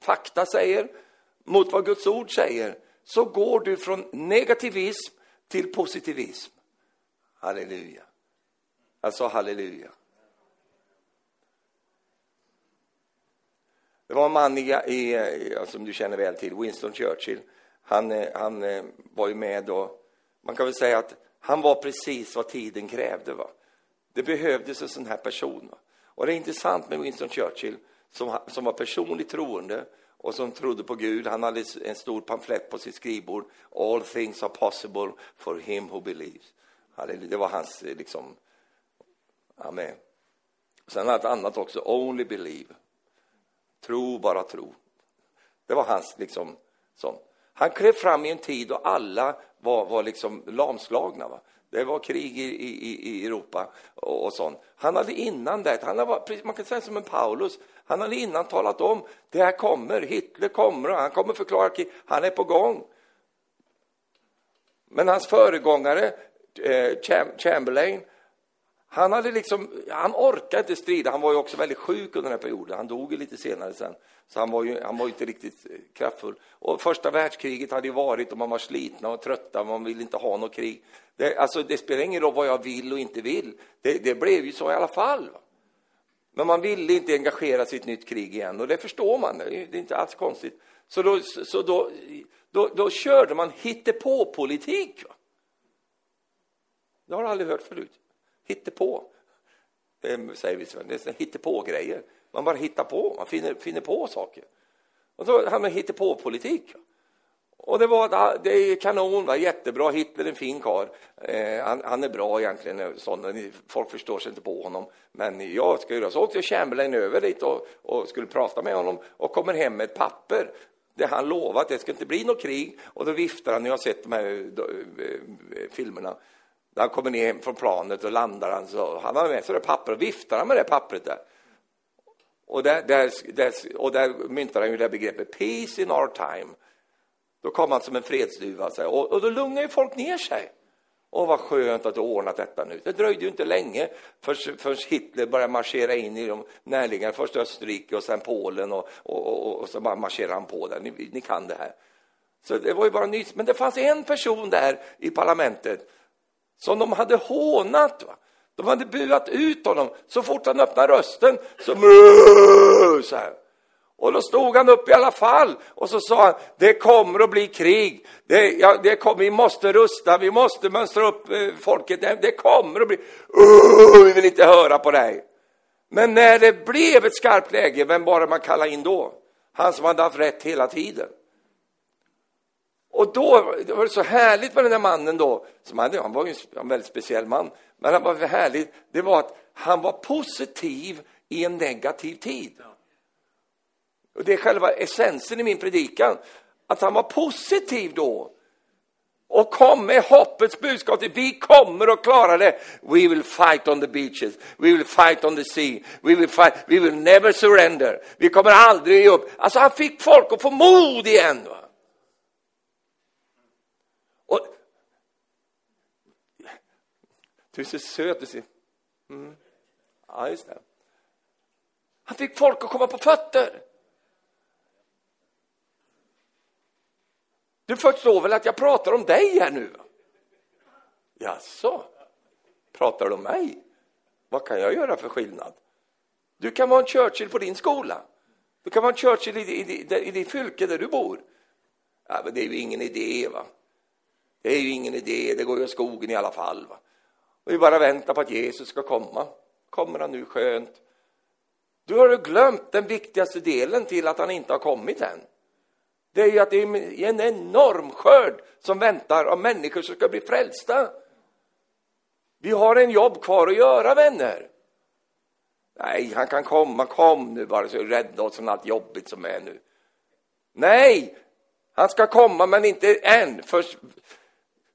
fakta säger, mot vad Guds ord säger, så går du från negativism till positivism. Halleluja. Alltså halleluja. Det var en man i, i, som du känner väl till, Winston Churchill. Han, eh, han eh, var ju med då. man kan väl säga att han var precis vad tiden krävde. Va? Det behövdes en sån här person. Va? Och det är intressant med Winston Churchill som, som var personligt troende och som trodde på Gud. Han hade en stor pamflett på sitt skrivbord. All things are possible for him who believes. Det var hans, eh, liksom, amen. Sen hade han ett annat också, only believe. Tro, bara tro. Det var hans, liksom, sån. Han klev fram i en tid då alla var, var liksom lamslagna. Va? Det var krig i, i, i Europa och, och sånt. Han hade innan det, han hade, man kan säga som en Paulus, han hade innan talat om det här kommer, Hitler kommer och han kommer förklara krig, han är på gång. Men hans föregångare, eh, Chamberlain, han, hade liksom, han orkade inte strida. Han var ju också väldigt sjuk under den här perioden. Han dog ju lite senare sen. Så han var ju, han var ju inte riktigt eh, kraftfull. Och första världskriget hade ju varit och man var slitna och trötta. Man ville inte ha något krig. Det, alltså, det spelar ingen roll vad jag vill och inte vill. Det, det blev ju så i alla fall. Men man ville inte engagera sig i ett nytt krig igen. Och det förstår man. Det är inte alls konstigt. Så då, så då, då, då körde man hittepå-politik. Det har du aldrig hört förut. Hittepå. Det säger vi, det är hittepå-grejer. Man bara hittar på, man finner, finner på saker. Och så har man hittepå-politik. Och det var det är kanon, va? jättebra, Hitler är en fin karl. Eh, han, han, är bra egentligen, eh, sån, folk förstår sig inte på honom. Men jag ska göra så åkte Chamberlain över dit och, och, skulle prata med honom och kommer hem med ett papper där han lovat att det ska inte bli något krig. Och då viftar han, jag har sett de här eh, då, eh, filmerna, när han kommer ner från planet och landar han så han har med sig det papper och viftar han med det pappret där. Och där, där, där, och där myntar han ju det begreppet peace in our time. Då kom han som en fredsduva och, och då lugnade ju folk ner sig. Och vad skönt att du ordnat detta nu. Det dröjde ju inte länge förrän Hitler började marschera in i de närliggande, först Österrike och sen Polen och, och, och, och så bara marscherade han på där. Ni, ni kan det här. Så det var ju bara nyss. Men det fanns en person där i parlamentet som de hade hånat. Va? De hade buat ut honom. Så fort han öppnade rösten så, så här. Och då stod han upp i alla fall och så sa han, det kommer att bli krig. Det, ja, det kom, vi måste rusta, vi måste mönstra upp eh, folket. Det, det, kommer att bli, uh, vi vill inte höra på dig. Men när det blev ett skarpt läge, vem var det man kallade in då? Han som hade haft rätt hela tiden. Och då det var det så härligt med den där mannen då, som hade, han var ju en väldigt speciell man, men han var härligt, det var att han var positiv i en negativ tid. Och det är själva essensen i min predikan. Att han var positiv då. Och kom med hoppets budskap. Vi kommer att klara det. We will fight on the beaches. We will fight on the sea. We will, fight. We will never surrender. Vi kommer aldrig ge upp. Alltså han fick folk att få mod igen. Va? Och, du är så söt. Du ser. Mm. Ja, just det. Han fick folk att komma på fötter. Du förstår väl att jag pratar om dig här nu? Jaså? Pratar du om mig? Vad kan jag göra för skillnad? Du kan vara en Churchill på din skola. Du kan vara en Churchill i, i, i, i ditt fylke där du bor. Ja, men det är ju ingen idé. va. Det är ju ingen idé, det går ju skogen i alla fall. Va? Och vi bara väntar på att Jesus ska komma. Kommer han nu skönt? Du har glömt den viktigaste delen till att han inte har kommit än det är ju att det är en enorm skörd som väntar av människor som ska bli frälsta. Vi har en jobb kvar att göra, vänner. Nej, han kan komma, kom nu bara så rädda oss från allt jobbigt som är nu. Nej, han ska komma men inte än. Först,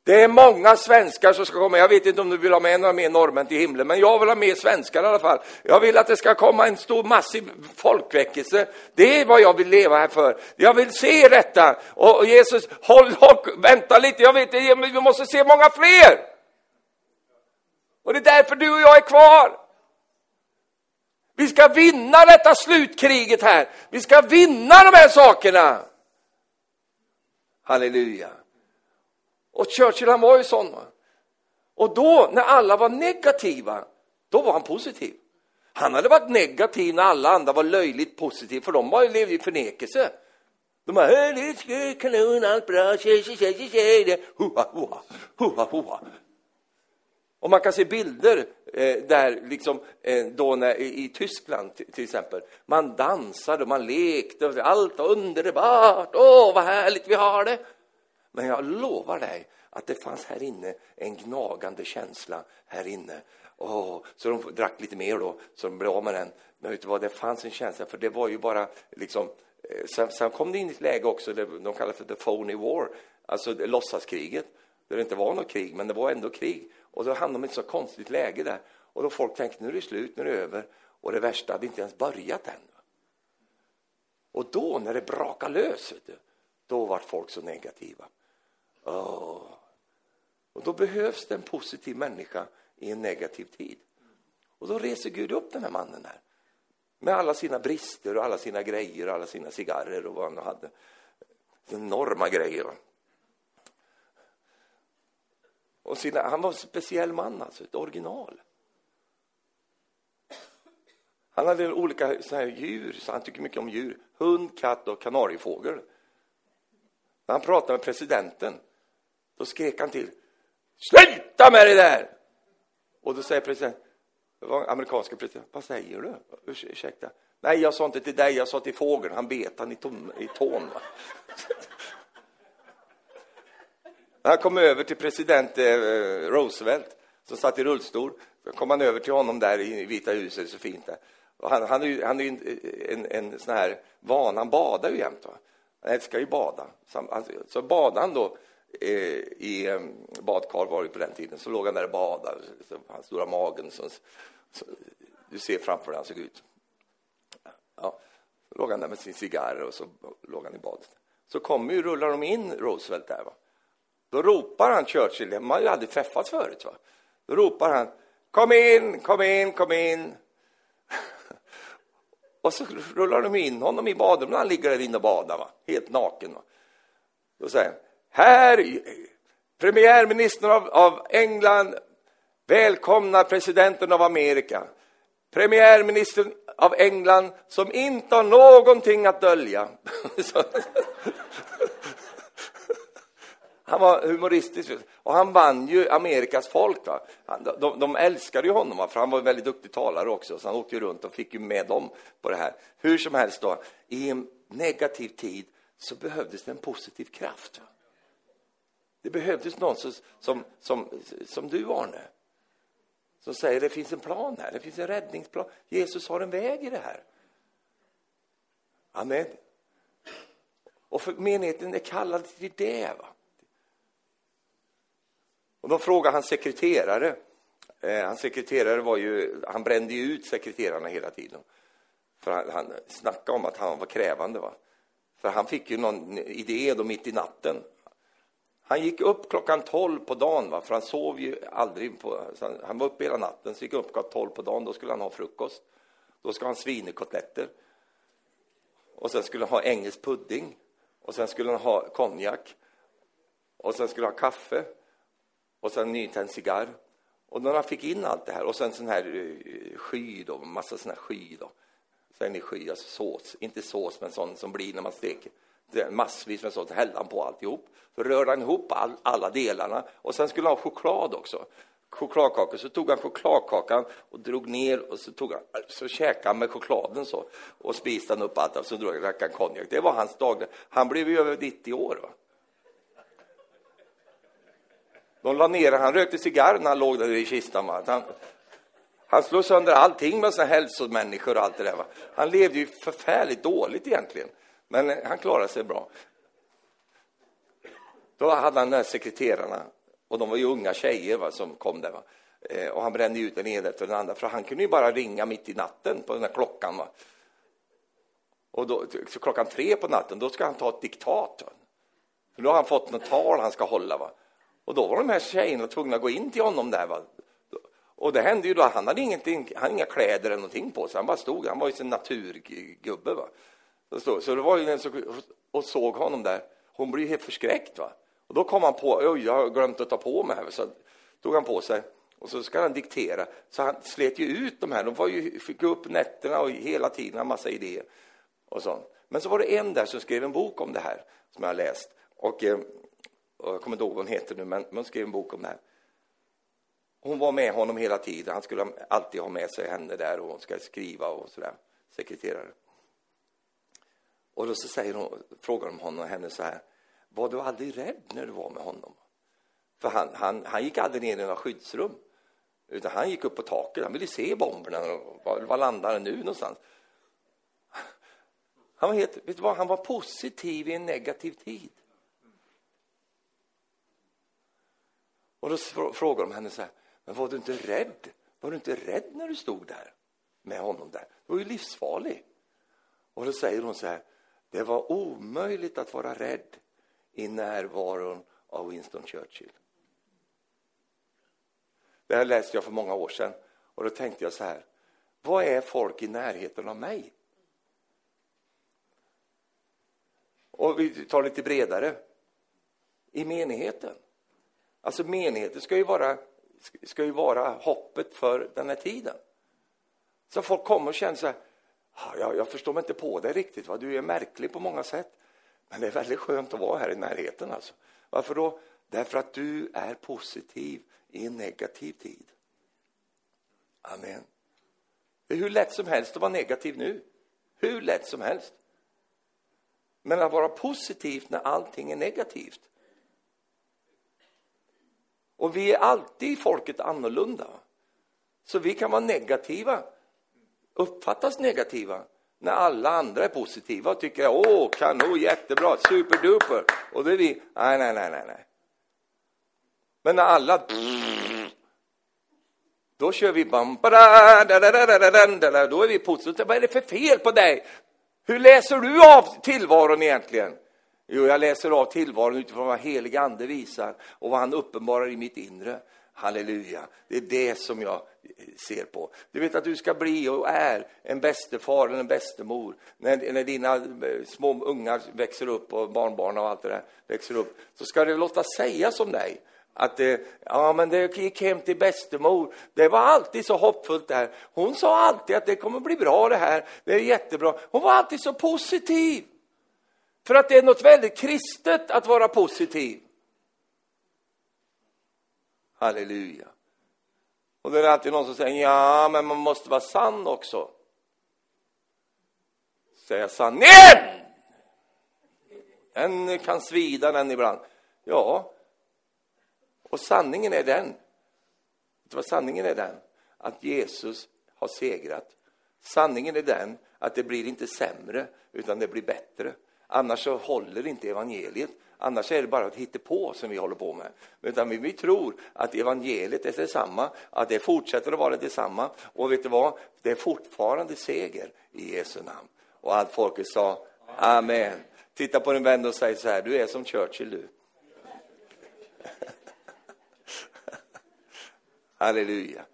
det är många svenskar som ska komma. Jag vet inte om du vill ha med några mer norrmän till himlen, men jag vill ha med svenskar i alla fall. Jag vill att det ska komma en stor massiv folkväckelse. Det är vad jag vill leva här för. Jag vill se detta. Och Jesus, håll, och vänta lite, jag vet inte, vi måste se många fler. Och det är därför du och jag är kvar. Vi ska vinna detta slutkriget här. Vi ska vinna de här sakerna. Halleluja. Och Churchill han var ju sån. Va? Och då, när alla var negativa, då var han positiv. Han hade varit negativ när alla andra var löjligt positiva, för de var, levde i förnekelse. De bara, det är kanon, allt bra, tjej, tjej, tjej, tjej, 'Hoa-hoa, hoa-hoa' Och man kan se bilder eh, där, liksom, eh, då när, i, i Tyskland till exempel. Man dansade och man lekte, och allt var underbart, åh vad härligt vi har det. Men jag lovar dig att det fanns här inne en gnagande känsla här inne. Oh, så de drack lite mer då, så de blev av med den. Men vet du vad, det fanns en känsla, för det var ju bara liksom... Eh, sen, sen kom det in ett läge också, det, de kallar för the phony war, alltså låtsaskriget, där det inte var något krig, men det var ändå krig. Och då hamnade de i ett så konstigt läge där. Och då folk tänkte, nu är det slut, nu är det över. Och det värsta hade inte ens börjat än. Och då, när det brakade lös, du, då var folk så negativa. Oh. Och då behövs det en positiv människa i en negativ tid. Och då reser Gud upp den här mannen här. Med alla sina brister och alla sina grejer och alla sina cigarrer och vad han hade. Enorma grejer. Och sina, han var en speciell man, alltså, ett original. Han hade olika så här djur, så han tycker mycket om djur. Hund, katt och kanariefågel. När han pratade med presidenten då skrek han till. Sluta med det där! Och då säger presidenten, det var amerikanska presidenten, vad säger du? Urs Ursäkta. Nej, jag sa inte till dig, jag sa till fågeln. Han bet han i, tom, i tån. Va? han kom över till president eh, Roosevelt, som satt i rullstol. Så kom han över till honom där i Vita huset, så fint där. Och han, han är ju, han är en, en, en sån här van, han badar ju jämt. Va? Han älskar ju bada. Så, han, så badade han då Eh, i eh, badkar var det på den tiden, så låg han där och badade, hans stora magen, som, så, du ser framför dig han såg ut. Ja, så låg han där med sin cigarr och så låg han i badet. Så kommer ju, rullar de in Roosevelt där. Va? Då ropar han Churchill, man har ju aldrig träffats förut. Va? Då ropar han, kom in, kom in, kom in. och så rullar de in honom i badrummet, han ligger där inne och badar, va? helt naken. Va? Då säger han, här, premiärministern av, av England välkomnar presidenten av Amerika. Premiärministern av England som inte har någonting att dölja. Han var humoristisk och han vann ju Amerikas folk. Va? De, de älskade ju honom, va? för han var en väldigt duktig talare också, så han åkte runt och fick ju med dem på det här. Hur som helst, då, i en negativ tid så behövdes det en positiv kraft. Va? Det behövdes någon som, som, som, som du, Arne, som säger det finns en plan här, det finns en räddningsplan. Jesus har en väg i det här. Amen. Och för menigheten är kallad till det. Va? Och de frågade hans sekreterare. Eh, hans sekreterare var ju, han brände ju ut sekreterarna hela tiden. För han, han snackade om att han var krävande. Va? För han fick ju någon idé då mitt i natten. Han gick upp klockan 12 på dagen, va? för han sov ju aldrig. På, han var uppe hela natten, så gick upp klockan 12 på dagen. Då skulle han ha frukost. Då ska han ha svinekotletter. Och sen skulle han ha engelsk pudding. Och sen skulle han ha konjak. Och sen skulle han ha kaffe. Och sen nytänd cigarr. Och när han fick in allt det här, och sen sån här eh, sky då, massa sån här sky då. Sen är sky, alltså sås, inte sås, men sån som blir när man steker. Eh, massvis med sånt, hällde han på alltihop. Så rörde han ihop all, alla delarna. Och sen skulle han ha choklad också. Chokladkakor, så tog han chokladkakan och drog ner och så, tog han, så käkade han med chokladen så. Och spiste han upp allt, och så drog han konjak. Det var hans dag. Han blev ju över 90 år. Va? De la ner han rökte cigarr när han låg där i kistan. Han, han slog sönder allting med sina hälsomänniskor och allt det där. Va? Han levde ju förfärligt dåligt egentligen, men eh, han klarade sig bra. Då hade han de här sekreterarna, och de var ju unga tjejer va, som kom där. Va? Eh, och han brände ut den ena efter den andra, för han kunde ju bara ringa mitt i natten på den här klockan. Va? Och då, så klockan tre på natten, då ska han ta ett diktat. Va? För då har han fått något tal han ska hålla. Va? Och då var de här tjejerna tvungna att gå in till honom där. Va? Och det hände ju då, han hade ingenting, han hade inga kläder eller någonting på sig, han bara stod, han var ju en naturgubbe. Va? Så, så det var ju en som och såg honom där, hon blev helt förskräckt. Va? Och då kom han på, oj, jag har glömt att ta på mig. Så tog han på sig och så ska han diktera. Så han slet ju ut de här, de var ju, fick gå upp nätterna och hela tiden en massa idéer. Och sånt. Men så var det en där som skrev en bok om det här, som jag har läst. Och, eh, och jag kommer inte ihåg vad hon heter nu, men hon skrev en bok om det här. Hon var med honom hela tiden. Han skulle alltid ha med sig henne där och hon ska skriva och sådär, sekreterare. Och då så säger hon, frågar de honom och henne så här, var du aldrig rädd när du var med honom? För han, han, han gick aldrig ner i några skyddsrum, utan han gick upp på taket. Han ville se bomberna. Var, var landar den nu någonstans? Han var, helt, vet du vad? han var positiv i en negativ tid. Och då frågar de henne så här, men var du inte rädd? Var du inte rädd när du stod där med honom där? Du var ju livsfarlig. Och då säger hon så här, det var omöjligt att vara rädd i närvaron av Winston Churchill. Det här läste jag för många år sedan och då tänkte jag så här, vad är folk i närheten av mig? Och vi tar lite bredare. I menigheten. Alltså menigheten ska ju vara, ska ju vara hoppet för den här tiden. Så folk kommer och känner så här, jag, jag förstår mig inte på dig riktigt, va? du är märklig på många sätt. Men det är väldigt skönt att vara här i närheten. Alltså. Varför då? Därför att du är positiv i en negativ tid. Amen. Det är hur lätt som helst att vara negativ nu. Hur lätt som helst. Men att vara positiv när allting är negativt, och vi är alltid folket annorlunda. Så vi kan vara negativa, uppfattas negativa, när alla andra är positiva och tycker åh, kanon, jättebra, superduper. Och då är vi, nej, nej, nej, nej. Men när alla, då kör vi bam, då är vi positiva. Vad är det för fel på dig? Hur läser du av tillvaron egentligen? Jo, jag läser av tillvaron utifrån vad helig ande visar och vad han uppenbarar i mitt inre. Halleluja. Det är det som jag ser på. Du vet att du ska bli och är en bästefar eller en bästemor när, när dina eh, små ungar växer upp och barnbarn och allt det där växer upp. Så ska det låta sägas om dig att eh, ja, men det gick hem till bästemor. Det var alltid så hoppfullt där. Hon sa alltid att det kommer bli bra det här. Det är jättebra. Hon var alltid så positiv. För att det är något väldigt kristet att vara positiv. Halleluja. Och det är alltid någon som säger, ja, men man måste vara sann också. Säga sanningen! Den kan svida den ibland. Ja, och sanningen är den, vet du vad sanningen är den? Att Jesus har segrat Sanningen är den att det blir inte sämre, utan det blir bättre. Annars så håller inte evangeliet. Annars är det bara ett på som vi håller på med. Utan vi, vi tror att evangeliet är detsamma, att det fortsätter att vara detsamma. Och vet du vad? Det är fortfarande seger i Jesu namn. Och allt folket sa Amen. Titta på din vän och säg så här, du är som Churchill du. Halleluja.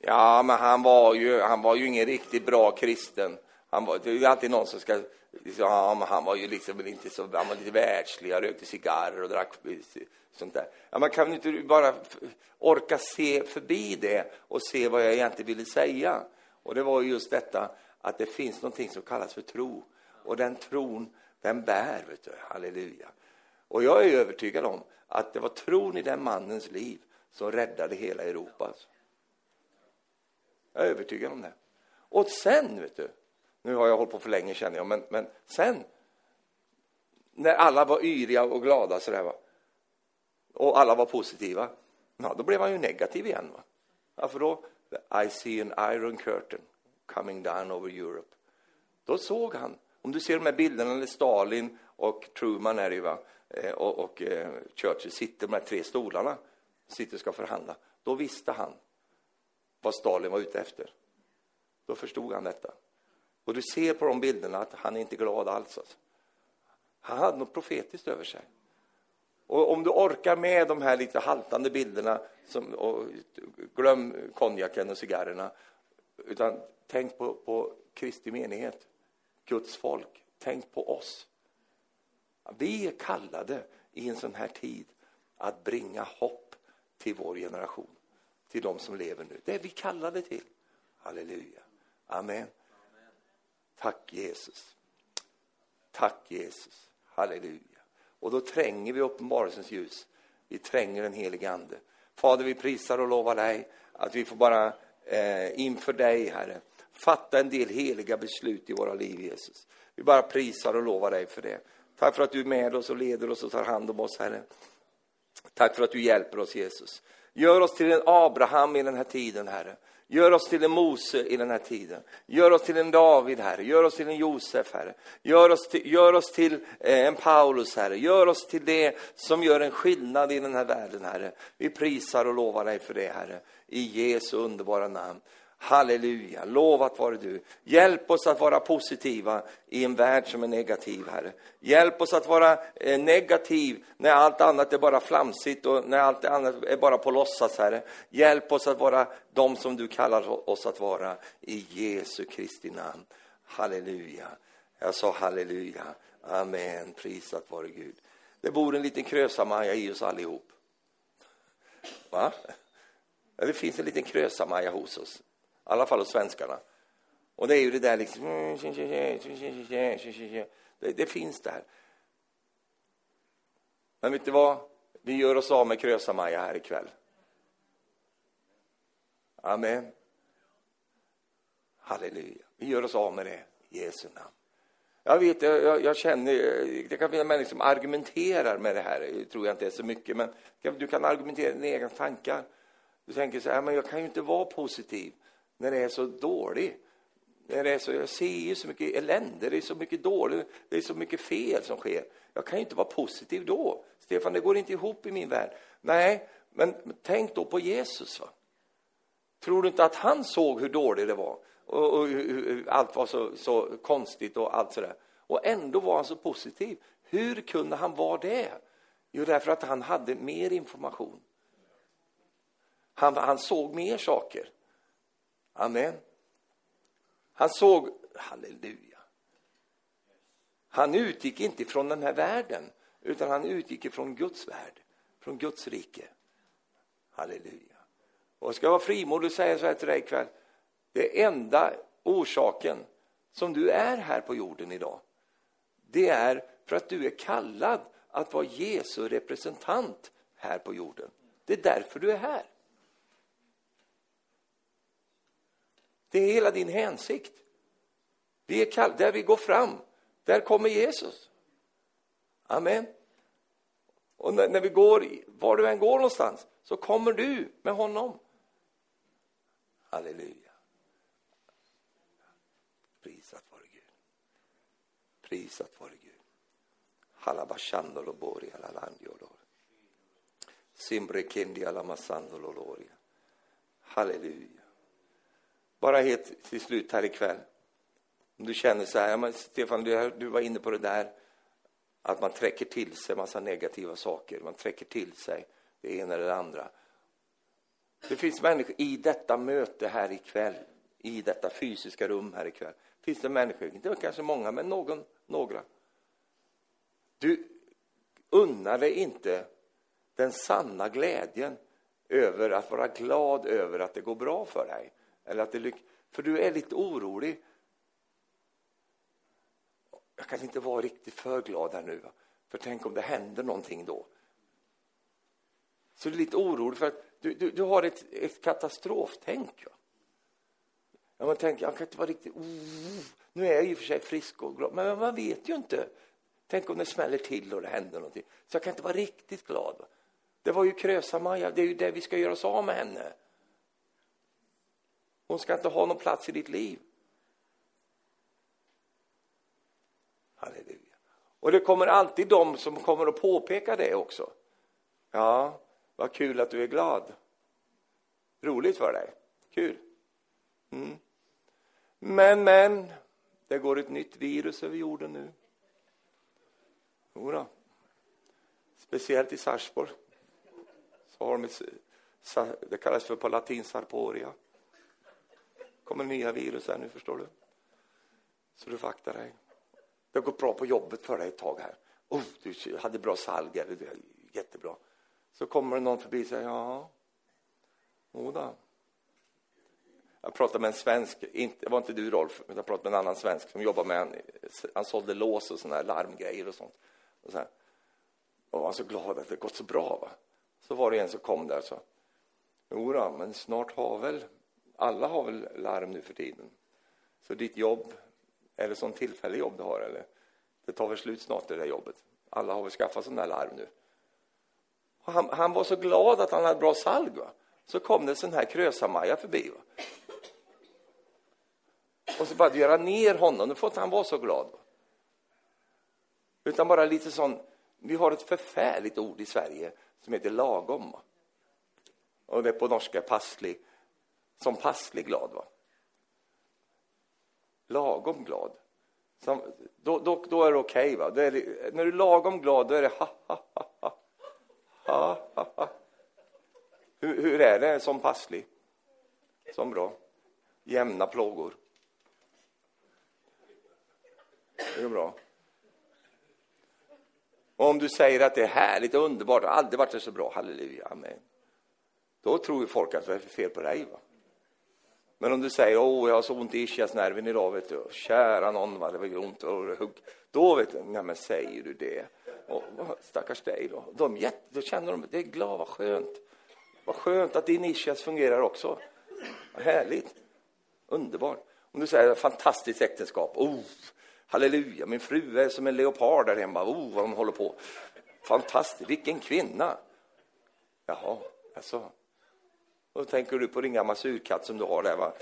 Ja, men han var ju, han var ju ingen riktigt bra kristen. Han var, det är alltid någon som ska ja, men han var ju liksom inte så, han var lite världslig, han rökte cigarrer och drack sånt där. Ja, man kan inte bara orka se förbi det och se vad jag egentligen ville säga. Och det var just detta att det finns någonting som kallas för tro. Och den tron, den bär, vet du. Halleluja. Och jag är övertygad om att det var tron i den mannens liv som räddade hela Europa. Alltså. Jag är övertygad om det. Och sen, vet du, nu har jag hållit på för länge känner jag, men, men sen när alla var yriga och glada sådär va, och alla var positiva, ja, då blev han ju negativ igen. Va? Ja, för då, I see an iron curtain coming down over Europe. Då såg han, om du ser de här bilderna när Stalin och Truman är det va, eh, och, och eh, Churchill sitter, de här tre stolarna, sitter och ska förhandla. Då visste han vad Stalin var ute efter. Då förstod han detta. Och du ser på de bilderna att han är inte glad alls. Alltså. Han hade något profetiskt över sig. Och om du orkar med de här lite haltande bilderna, som, och glöm konjaken och cigarrerna, utan tänk på, på Kristi menighet, Guds folk. Tänk på oss. Vi är kallade i en sån här tid att bringa hopp till vår generation, till de som lever nu. Det är vi kallade till. Halleluja. Amen. Tack Jesus. Tack Jesus. Halleluja. Och då tränger vi uppenbarelsens ljus. Vi tränger den helige Ande. Fader, vi prisar och lovar dig att vi får bara eh, inför dig, Herre, fatta en del heliga beslut i våra liv, Jesus. Vi bara prisar och lovar dig för det. Tack för att du är med oss och leder oss och tar hand om oss, Herre. Tack för att du hjälper oss, Jesus. Gör oss till en Abraham i den här tiden, Herre. Gör oss till en Mose i den här tiden. Gör oss till en David, Herre. Gör oss till en Josef, Herre. Gör oss till, gör oss till eh, en Paulus, Herre. Gör oss till det som gör en skillnad i den här världen, Herre. Vi prisar och lovar dig för det, Herre. I Jesu underbara namn. Halleluja, lovat vare du. Hjälp oss att vara positiva i en värld som är negativ, Herre. Hjälp oss att vara eh, negativ när allt annat är bara flamsigt och när allt annat är bara på låtsas, Herre. Hjälp oss att vara de som du kallar oss att vara i Jesu Kristi namn. Halleluja. Jag sa halleluja. Amen. Prisat vare Gud. Det bor en liten krösamaja i oss allihop. Va? Det finns en liten krösamaja hos oss. I alla fall hos svenskarna. Och det är ju det där liksom... Det, det finns där. Men vet du vad? Vi gör oss av med Krösa-Maja här ikväll. Amen. Halleluja. Vi gör oss av med det i Jesu namn. Jag vet, jag, jag, känner, det kan finnas människor som argumenterar med det här, det tror jag inte är så mycket, men du kan argumentera dina egna tankar. Du tänker så här, men jag kan ju inte vara positiv när det är så dåligt. När det är så, jag ser ju så mycket elände, det är så mycket dåligt, det är så mycket fel som sker. Jag kan ju inte vara positiv då. Stefan, det går inte ihop i min värld. Nej, men tänk då på Jesus. Va? Tror du inte att han såg hur dåligt det var? Och, och hur, allt var så, så konstigt och allt sådär. Och ändå var han så positiv. Hur kunde han vara det? Jo, därför att han hade mer information. Han, han såg mer saker. Amen. Han såg, halleluja. Han utgick inte från den här världen, utan han utgick ifrån Guds värld, från Guds rike. Halleluja. Och ska jag vara frimodig och säga så här till dig ikväll. Det enda orsaken som du är här på jorden idag, det är för att du är kallad att vara Jesu representant här på jorden. Det är därför du är här. Det är hela din hänsikt. Vi är kall, där vi går fram, där kommer Jesus. Amen. Och när, när vi går, var du än går någonstans, så kommer du med honom. Halleluja. Prisat vare Gud. Prisat vare Gud. Halabashandolobori alalandiolor. Simbrekindialamassandoloria. Halleluja. Bara helt till slut här ikväll. Om du känner så här, men Stefan, du, du var inne på det där att man träcker till sig massa negativa saker. Man träcker till sig det ena eller det andra. Det finns människor i detta möte här ikväll, i detta fysiska rum här ikväll. Finns det människor, inte kanske många, men någon, några. Du unnar dig inte den sanna glädjen över att vara glad över att det går bra för dig. Eller att det för du är lite orolig. Jag kan inte vara riktigt för glad här nu, för tänk om det händer någonting då. Så du är lite orolig för att du, du, du har ett, ett katastroftänk. Ja. Ja, man tänker, jag kan inte vara riktigt... Oh, nu är jag i och för sig frisk och glad, men man vet ju inte. Tänk om det smäller till och det händer någonting. Så jag kan inte vara riktigt glad. Va? Det var ju Krösa-Maja, det är ju det vi ska göra oss av med henne. Hon ska inte ha någon plats i ditt liv. Halleluja. Och det kommer alltid de som kommer att påpeka det också. Ja, vad kul att du är glad. Roligt för dig. Kul. Mm. Men, men, det går ett nytt virus över jorden nu. Jodå. Speciellt i Sarpsborg. Så har de ett, det kallas för på latin sarporia kommer nya virus här nu, förstår du. Så du får akta dig. Det har gått bra på jobbet för dig ett tag här. Oh, du hade bra salg, jättebra. Så kommer det någon förbi och säger, ja, jodå. Jag pratade med en svensk, inte, det var inte du Rolf, utan jag pratade med en annan svensk som jobbar med, en, han sålde lås och såna här larmgrejer och sånt. Och, så här. och han var så glad att det gått så bra. Va? Så var det en som kom där och sa, jodå, men snart har väl, alla har väl larm nu för tiden. Så ditt jobb, är det sån tillfällig jobb du har eller? Det tar väl slut snart det där jobbet. Alla har väl skaffat sån där larm nu. Han, han, var så glad att han hade bra salg. Va? Så kom det en sån här Krösa-Maja förbi. Va? Och så bara göra ner honom. Nu får inte han vara så glad. Va? Utan bara lite sån, vi har ett förfärligt ord i Sverige som heter lagom. Va? Och det är på norska passlig, som passlig glad. Va? Lagom glad. Som, då, då, då är det okej. Okay, när du är lagom glad, då är det ha, ha, ha, ha. ha, ha, ha. Hur, hur är det som passlig? Som bra? Jämna plågor. Det är bra. Och om du säger att det är härligt och underbart, det har aldrig varit så bra, halleluja, amen. Då tror ju folk att det är fel på dig. Va? Men om du säger, åh, jag har så ont i ischiasnerven idag, vet du. Kära någon, vad det var ont och hugg. Då vet du, nej men säger du det? Och, stackars dig då. De, då känner de, det är glad, vad skönt. Vad skönt att din ischias fungerar också. Vad härligt. Underbart. Om du säger, fantastiskt äktenskap. Oh, halleluja, min fru är som en leopard där hemma. Oh, vad hon håller på. Fantastiskt, vilken kvinna. Jaha, alltså. Och Då tänker du på din gamla surkatt som du har där, va?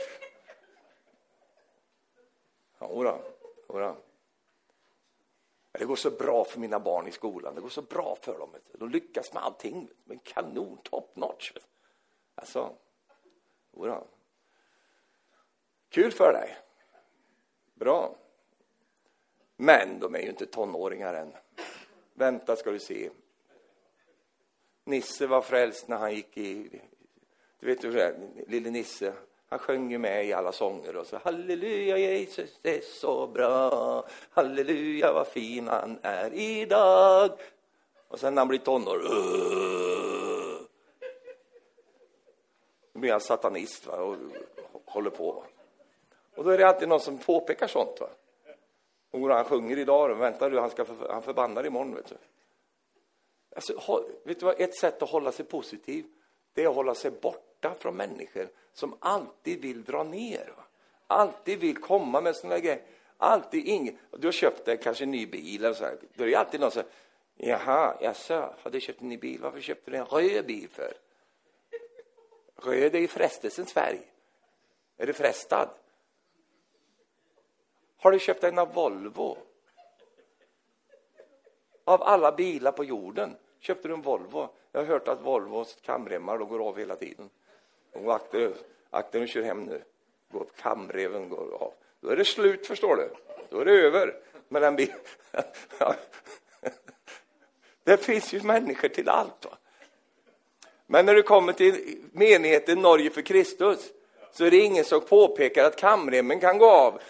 Jodå, jodå. Det går så bra för mina barn i skolan. Det går så bra för dem. De lyckas med allting. Men kanon, top notch. Alltså, jodå. Kul för dig. Bra. Men de är ju inte tonåringar än. Vänta ska du se. Nisse var frälst när han gick i du vet hur det är, lille Nisse, han sjöng ju med i alla sånger och så halleluja Jesus det är så bra, halleluja vad fin han är idag. Och sen när han blir tonår, då blir han satanist va, och håller på. Va? Och då är det alltid någon som påpekar sånt. Va? Och han sjunger idag, vänta du, han, ska för, han förbannar imorgon. Vet du. Alltså, vet du vad, ett sätt att hålla sig positiv, det är att hålla sig borta från människor som alltid vill dra ner. Alltid vill komma med såna grejer. Alltid ingen, du har köpt dig kanske en ny bil eller så här. Då är det alltid någon som säger, jaha, jaså, har du köpt en ny bil? Varför köpte du en röd bil för? Röd är ju frestelsens färg. Är du frestad? Har du köpt en av Volvo? Av alla bilar på jorden köpte du en Volvo. Jag har hört att Volvos kamremmar går av hela tiden. Och akta, akta nu kör hem nu. Går, kamreven går av. Då är det slut, förstår du. Då är det över med den bilen. Det finns ju människor till allt. Va? Men när du kommer till menigheten Norge för Kristus så är det ingen som påpekar att kamremmen kan gå av.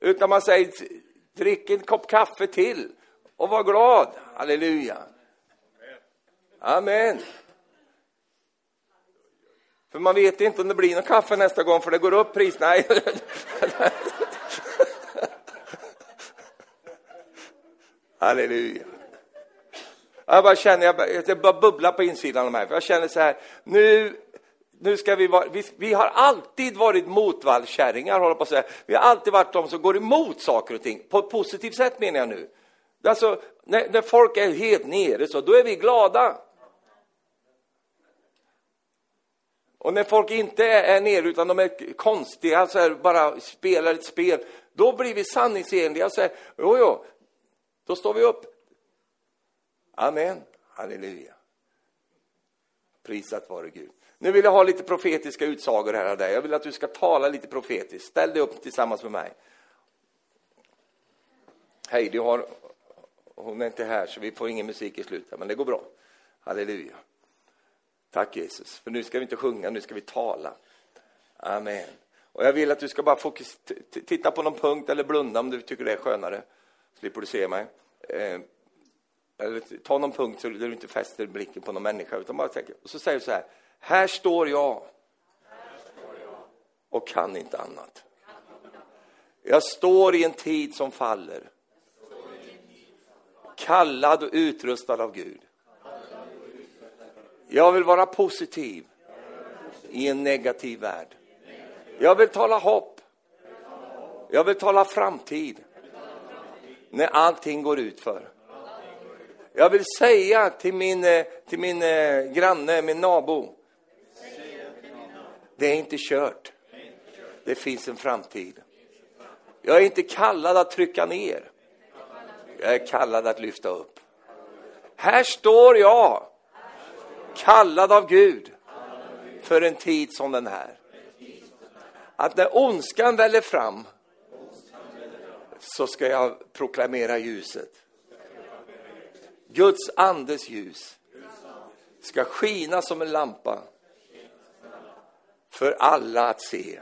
Utan man säger, drick en kopp kaffe till och var glad. Halleluja. Amen. För man vet inte om det blir någon kaffe nästa gång för det går upp pris. Nej. Halleluja. Jag bara känner, jag bara, det bara bubblar på insidan av mig. För jag känner så här, nu, nu ska vi vara, vi, vi har alltid varit motvallskärringar, håller på att säga. Vi har alltid varit de som går emot saker och ting, på ett positivt sätt menar jag nu. Alltså, när, när folk är helt nere så, då är vi glada. Och när folk inte är nere utan de är konstiga, alltså bara spelar ett spel, då blir vi sanningsenliga och säger, jo, jo, då står vi upp. Amen. Halleluja. Prisat vare Gud. Nu vill jag ha lite profetiska utsagor här av dig. Jag vill att du ska tala lite profetiskt. Ställ dig upp tillsammans med mig. Hej, du har... Hon är inte här, så vi får ingen musik i slutet, men det går bra. Halleluja. Tack Jesus, för nu ska vi inte sjunga, nu ska vi tala. Amen. Och jag vill att du ska bara fokus, titta på någon punkt eller blunda om du tycker det är skönare. Slipper du se mig. Eh, eller ta någon punkt där du inte fäster blicken på någon människa, utan bara tänker, och så säger du så här, här står jag och kan inte annat. Jag står i en tid som faller. Kallad och utrustad av Gud. Jag vill vara positiv i en negativ värld. Jag vill tala hopp. Jag vill tala framtid. När allting går ut för. Jag vill säga till min, eh, till min eh, granne, min nabo. Det är inte kört. Det finns en framtid. Jag är inte kallad att trycka ner. Jag är kallad att lyfta upp. Här står jag, kallad av Gud för en tid som den här. Att när ondskan väller fram så ska jag proklamera ljuset. Guds andes ljus ska skina som en lampa för alla att se.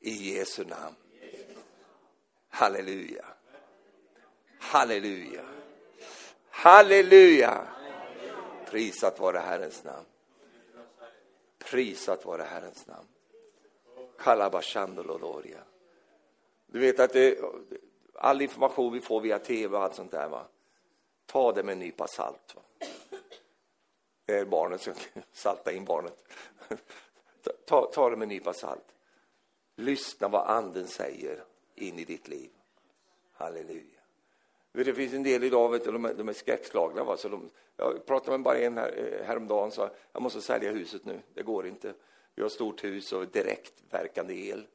I Jesu namn. Halleluja. Halleluja. Halleluja. Prisat vare Herrens namn. Prisat vare Herrens namn. Kalabashandoloria. Du vet att det, all information vi får via tv och allt sånt där, va? ta det med en nypa salt. Va? Det är barnet som salta in barnet. Ta, ta det med en nypa salt. Lyssna vad anden säger in i ditt liv. Halleluja. Det finns en del idag, vet du, de, är, de är skräckslagna. Va? Så de, jag pratade med bara en här, eh, häromdagen sa jag måste sälja huset nu, det går inte. Vi har ett stort hus och direktverkande el.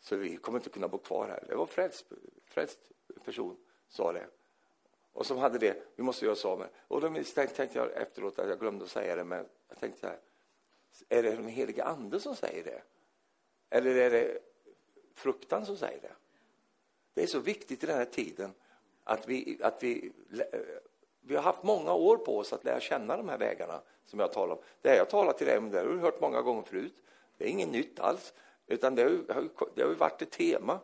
Så vi kommer inte kunna bo kvar här. Det var frälst, frälst person sa det och som hade det, vi måste göra oss av med Och då tänkte jag efteråt att jag glömde att säga det, men jag tänkte så här, är det den helige ande som säger det? Eller är det fruktan som säger det? Det är så viktigt i den här tiden att vi, att vi, eh, vi har haft många år på oss att lära känna de här vägarna som jag talar om. Det här jag talar till dig om, det har du hört många gånger förut. Det är inget nytt alls, utan det har, det har varit ett tema.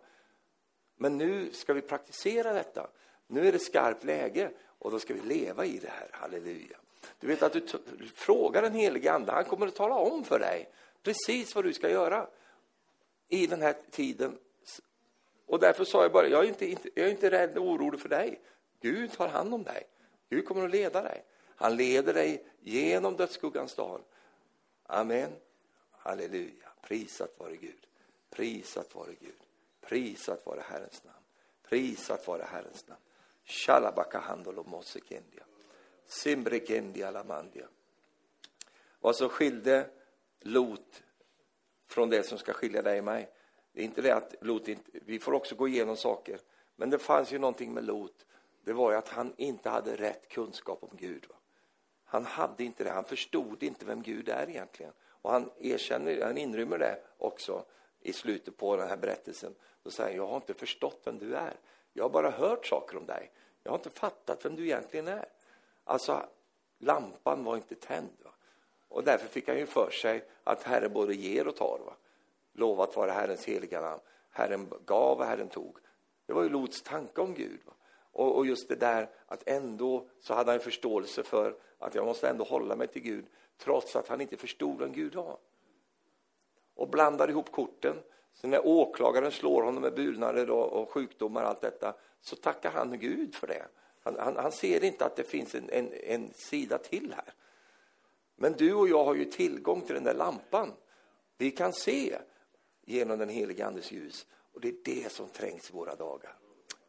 Men nu ska vi praktisera detta. Nu är det skarpt läge och då ska vi leva i det här. Halleluja. Du vet att du frågar den helige Ande, han kommer att tala om för dig precis vad du ska göra i den här tiden. Och därför sa jag bara, jag är inte, inte, jag är inte rädd och orolig för dig. Gud tar hand om dig. Gud kommer att leda dig. Han leder dig genom dödsskuggans dal. Amen. Halleluja. Prisat vare Gud. Prisat vare Gud. Prisat vare Herrens namn. Prisat vare Herrens namn. Shalabakahandolo mosekendia. Simbrekendia lamandia. Vad som skilde Lot från det som ska skilja dig och mig. Det är inte det att Lot inte, vi får också gå igenom saker. Men det fanns ju någonting med Lot det var ju att han inte hade rätt kunskap om Gud. Va? Han hade inte det, han förstod inte vem Gud är egentligen. Och han erkänner, han inrymmer det också i slutet på den här berättelsen. Då säger han, jag har inte förstått vem du är. Jag har bara hört saker om dig. Jag har inte fattat vem du egentligen är. Alltså, lampan var inte tänd. Va? Och därför fick han ju för sig att Herre både ger och tar. Va? Lovat vara Herrens heliga namn. Herren gav och Herren tog. Det var ju Lots tanke om Gud. Och, och, just det där att ändå så hade han förståelse för att jag måste ändå hålla mig till Gud trots att han inte förstod vem Gud var. Och blandar ihop korten. Så när åklagaren slår honom med burnader och, och sjukdomar och allt detta så tackar han Gud för det. Han, han, han ser inte att det finns en, en, en, sida till här. Men du och jag har ju tillgång till den där lampan. Vi kan se genom den heliga Andes ljus. Och det är det som trängs i våra dagar.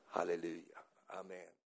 Halleluja. Amen.